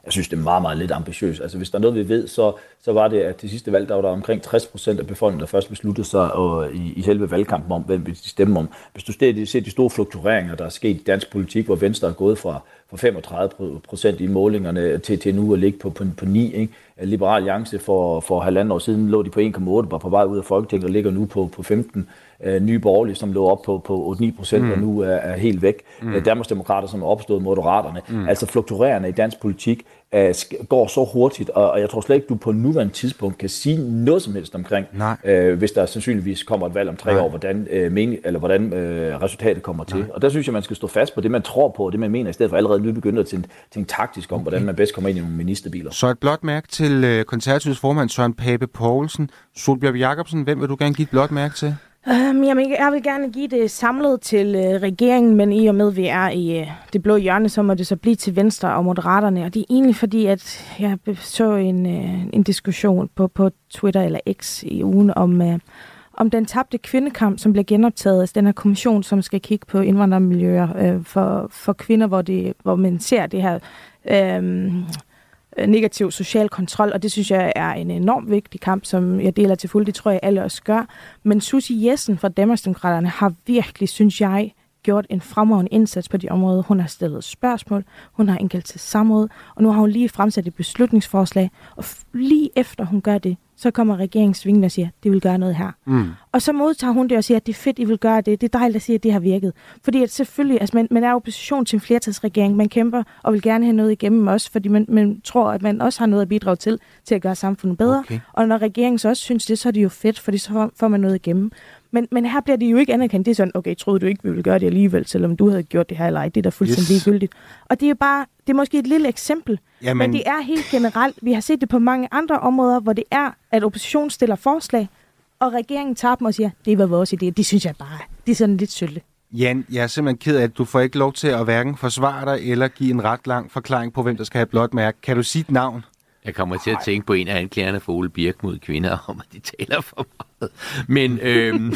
jeg synes, det er meget, meget lidt ambitiøst. Altså, hvis der er noget, vi ved, så, så var det, at til sidste valg, der var der omkring 60 procent af befolkningen, der først besluttede sig og, i, i selve valgkampen om, hvem de stemme om. Hvis du ser de store fluktueringer, der er sket i dansk politik, hvor Venstre er gået fra, fra 35 procent i målingerne til, til nu at ligge på, på, på 9. Ikke? Liberal Alliance for, for halvandet år siden lå de på 1,8, var på vej ud af Folketinget og ligger nu på, på 15 øh, nye borgerlige, som lå op på, på 8-9 procent, mm. og nu er, er helt væk. Mm. Danmarksdemokrater, som er opstået moderaterne. Mm. Altså fluktuerende i dansk politik øh, går så hurtigt, og, og jeg tror slet ikke, du på nuværende tidspunkt kan sige noget som helst omkring, Nej. øh, hvis der sandsynligvis kommer et valg om tre Nej. år, hvordan, øh, mening, eller hvordan øh, resultatet kommer til. Nej. Og der synes jeg, man skal stå fast på det, man tror på, og det man mener, i stedet for allerede nu begynde at tænke, tænke taktisk om, okay. hvordan man bedst kommer ind i nogle ministerbiler. Så et blot mærke til øh, konservativs formand Søren Pape Poulsen. Solbjørn Jacobsen, hvem vil du gerne give et blot mærke til? Um, jamen, jeg vil gerne give det samlet til uh, regeringen, men i og med, at vi er i uh, det blå hjørne, så må det så blive til Venstre og Moderaterne. Og det er egentlig fordi, at jeg så en, uh, en diskussion på, på Twitter eller X i ugen om, uh, om den tabte kvindekamp, som bliver genoptaget. Altså den her kommission, som skal kigge på indvandrermiljøer uh, for, for kvinder, hvor, det, hvor man ser det her... Uh, Øh, Øh, negativ social kontrol, og det synes jeg er en enormt vigtig kamp, som jeg deler til fuld. Det tror jeg alle også gør. Men Susie Jessen fra Danmarksdemokraterne har virkelig, synes jeg, gjort en fremragende indsats på de områder. Hun har stillet spørgsmål, hun har indkaldt til samråd, og nu har hun lige fremsat et beslutningsforslag, og lige efter hun gør det, så kommer regeringen svingende og siger, at de vil gøre noget her. Mm. Og så modtager hun det og siger, at det er fedt, I vil gøre det. Det er dejligt at sige, at det har virket. Fordi at selvfølgelig, altså man, man er opposition til en flertalsregering. Man kæmper og vil gerne have noget igennem også, fordi man, man tror, at man også har noget at bidrage til, til at gøre samfundet bedre. Okay. Og når regeringen så også synes det, så er det jo fedt, fordi så får man noget igennem. Men, men her bliver det jo ikke anerkendt. Det er sådan, okay, troede du ikke, vi ville gøre det alligevel, selvom du havde gjort det her eller ej. Det er da fuldstændig yes. ligegyldigt. Og det er jo bare, det er måske et lille eksempel, Jamen... men det er helt generelt. Vi har set det på mange andre områder, hvor det er, at oppositionen stiller forslag, og regeringen tager dem og siger, det var vores idé. Det synes jeg bare, det er sådan lidt sølle. Jan, jeg er simpelthen ked af, at du får ikke lov til at hverken forsvare dig eller give en ret lang forklaring på, hvem der skal have blot mærke. Kan du sige et navn? Jeg kommer til at tænke på en af anklagerne for Ole Birk mod kvinder, om at de taler for meget. Men øhm,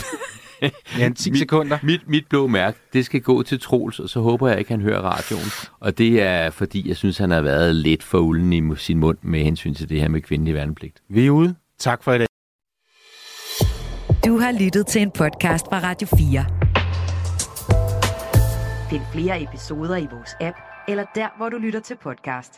ja, 10 sekunder. Mit, mit, mit blå mærke, det skal gå til Troels, og så håber jeg ikke, han hører radioen. Og det er, fordi jeg synes, han har været lidt for ulden i sin mund med hensyn til det her med kvindelig værnepligt. Vi er ude. Tak for i dag. Du har lyttet til en podcast fra Radio 4. Find flere episoder i vores app, eller der, hvor du lytter til podcast.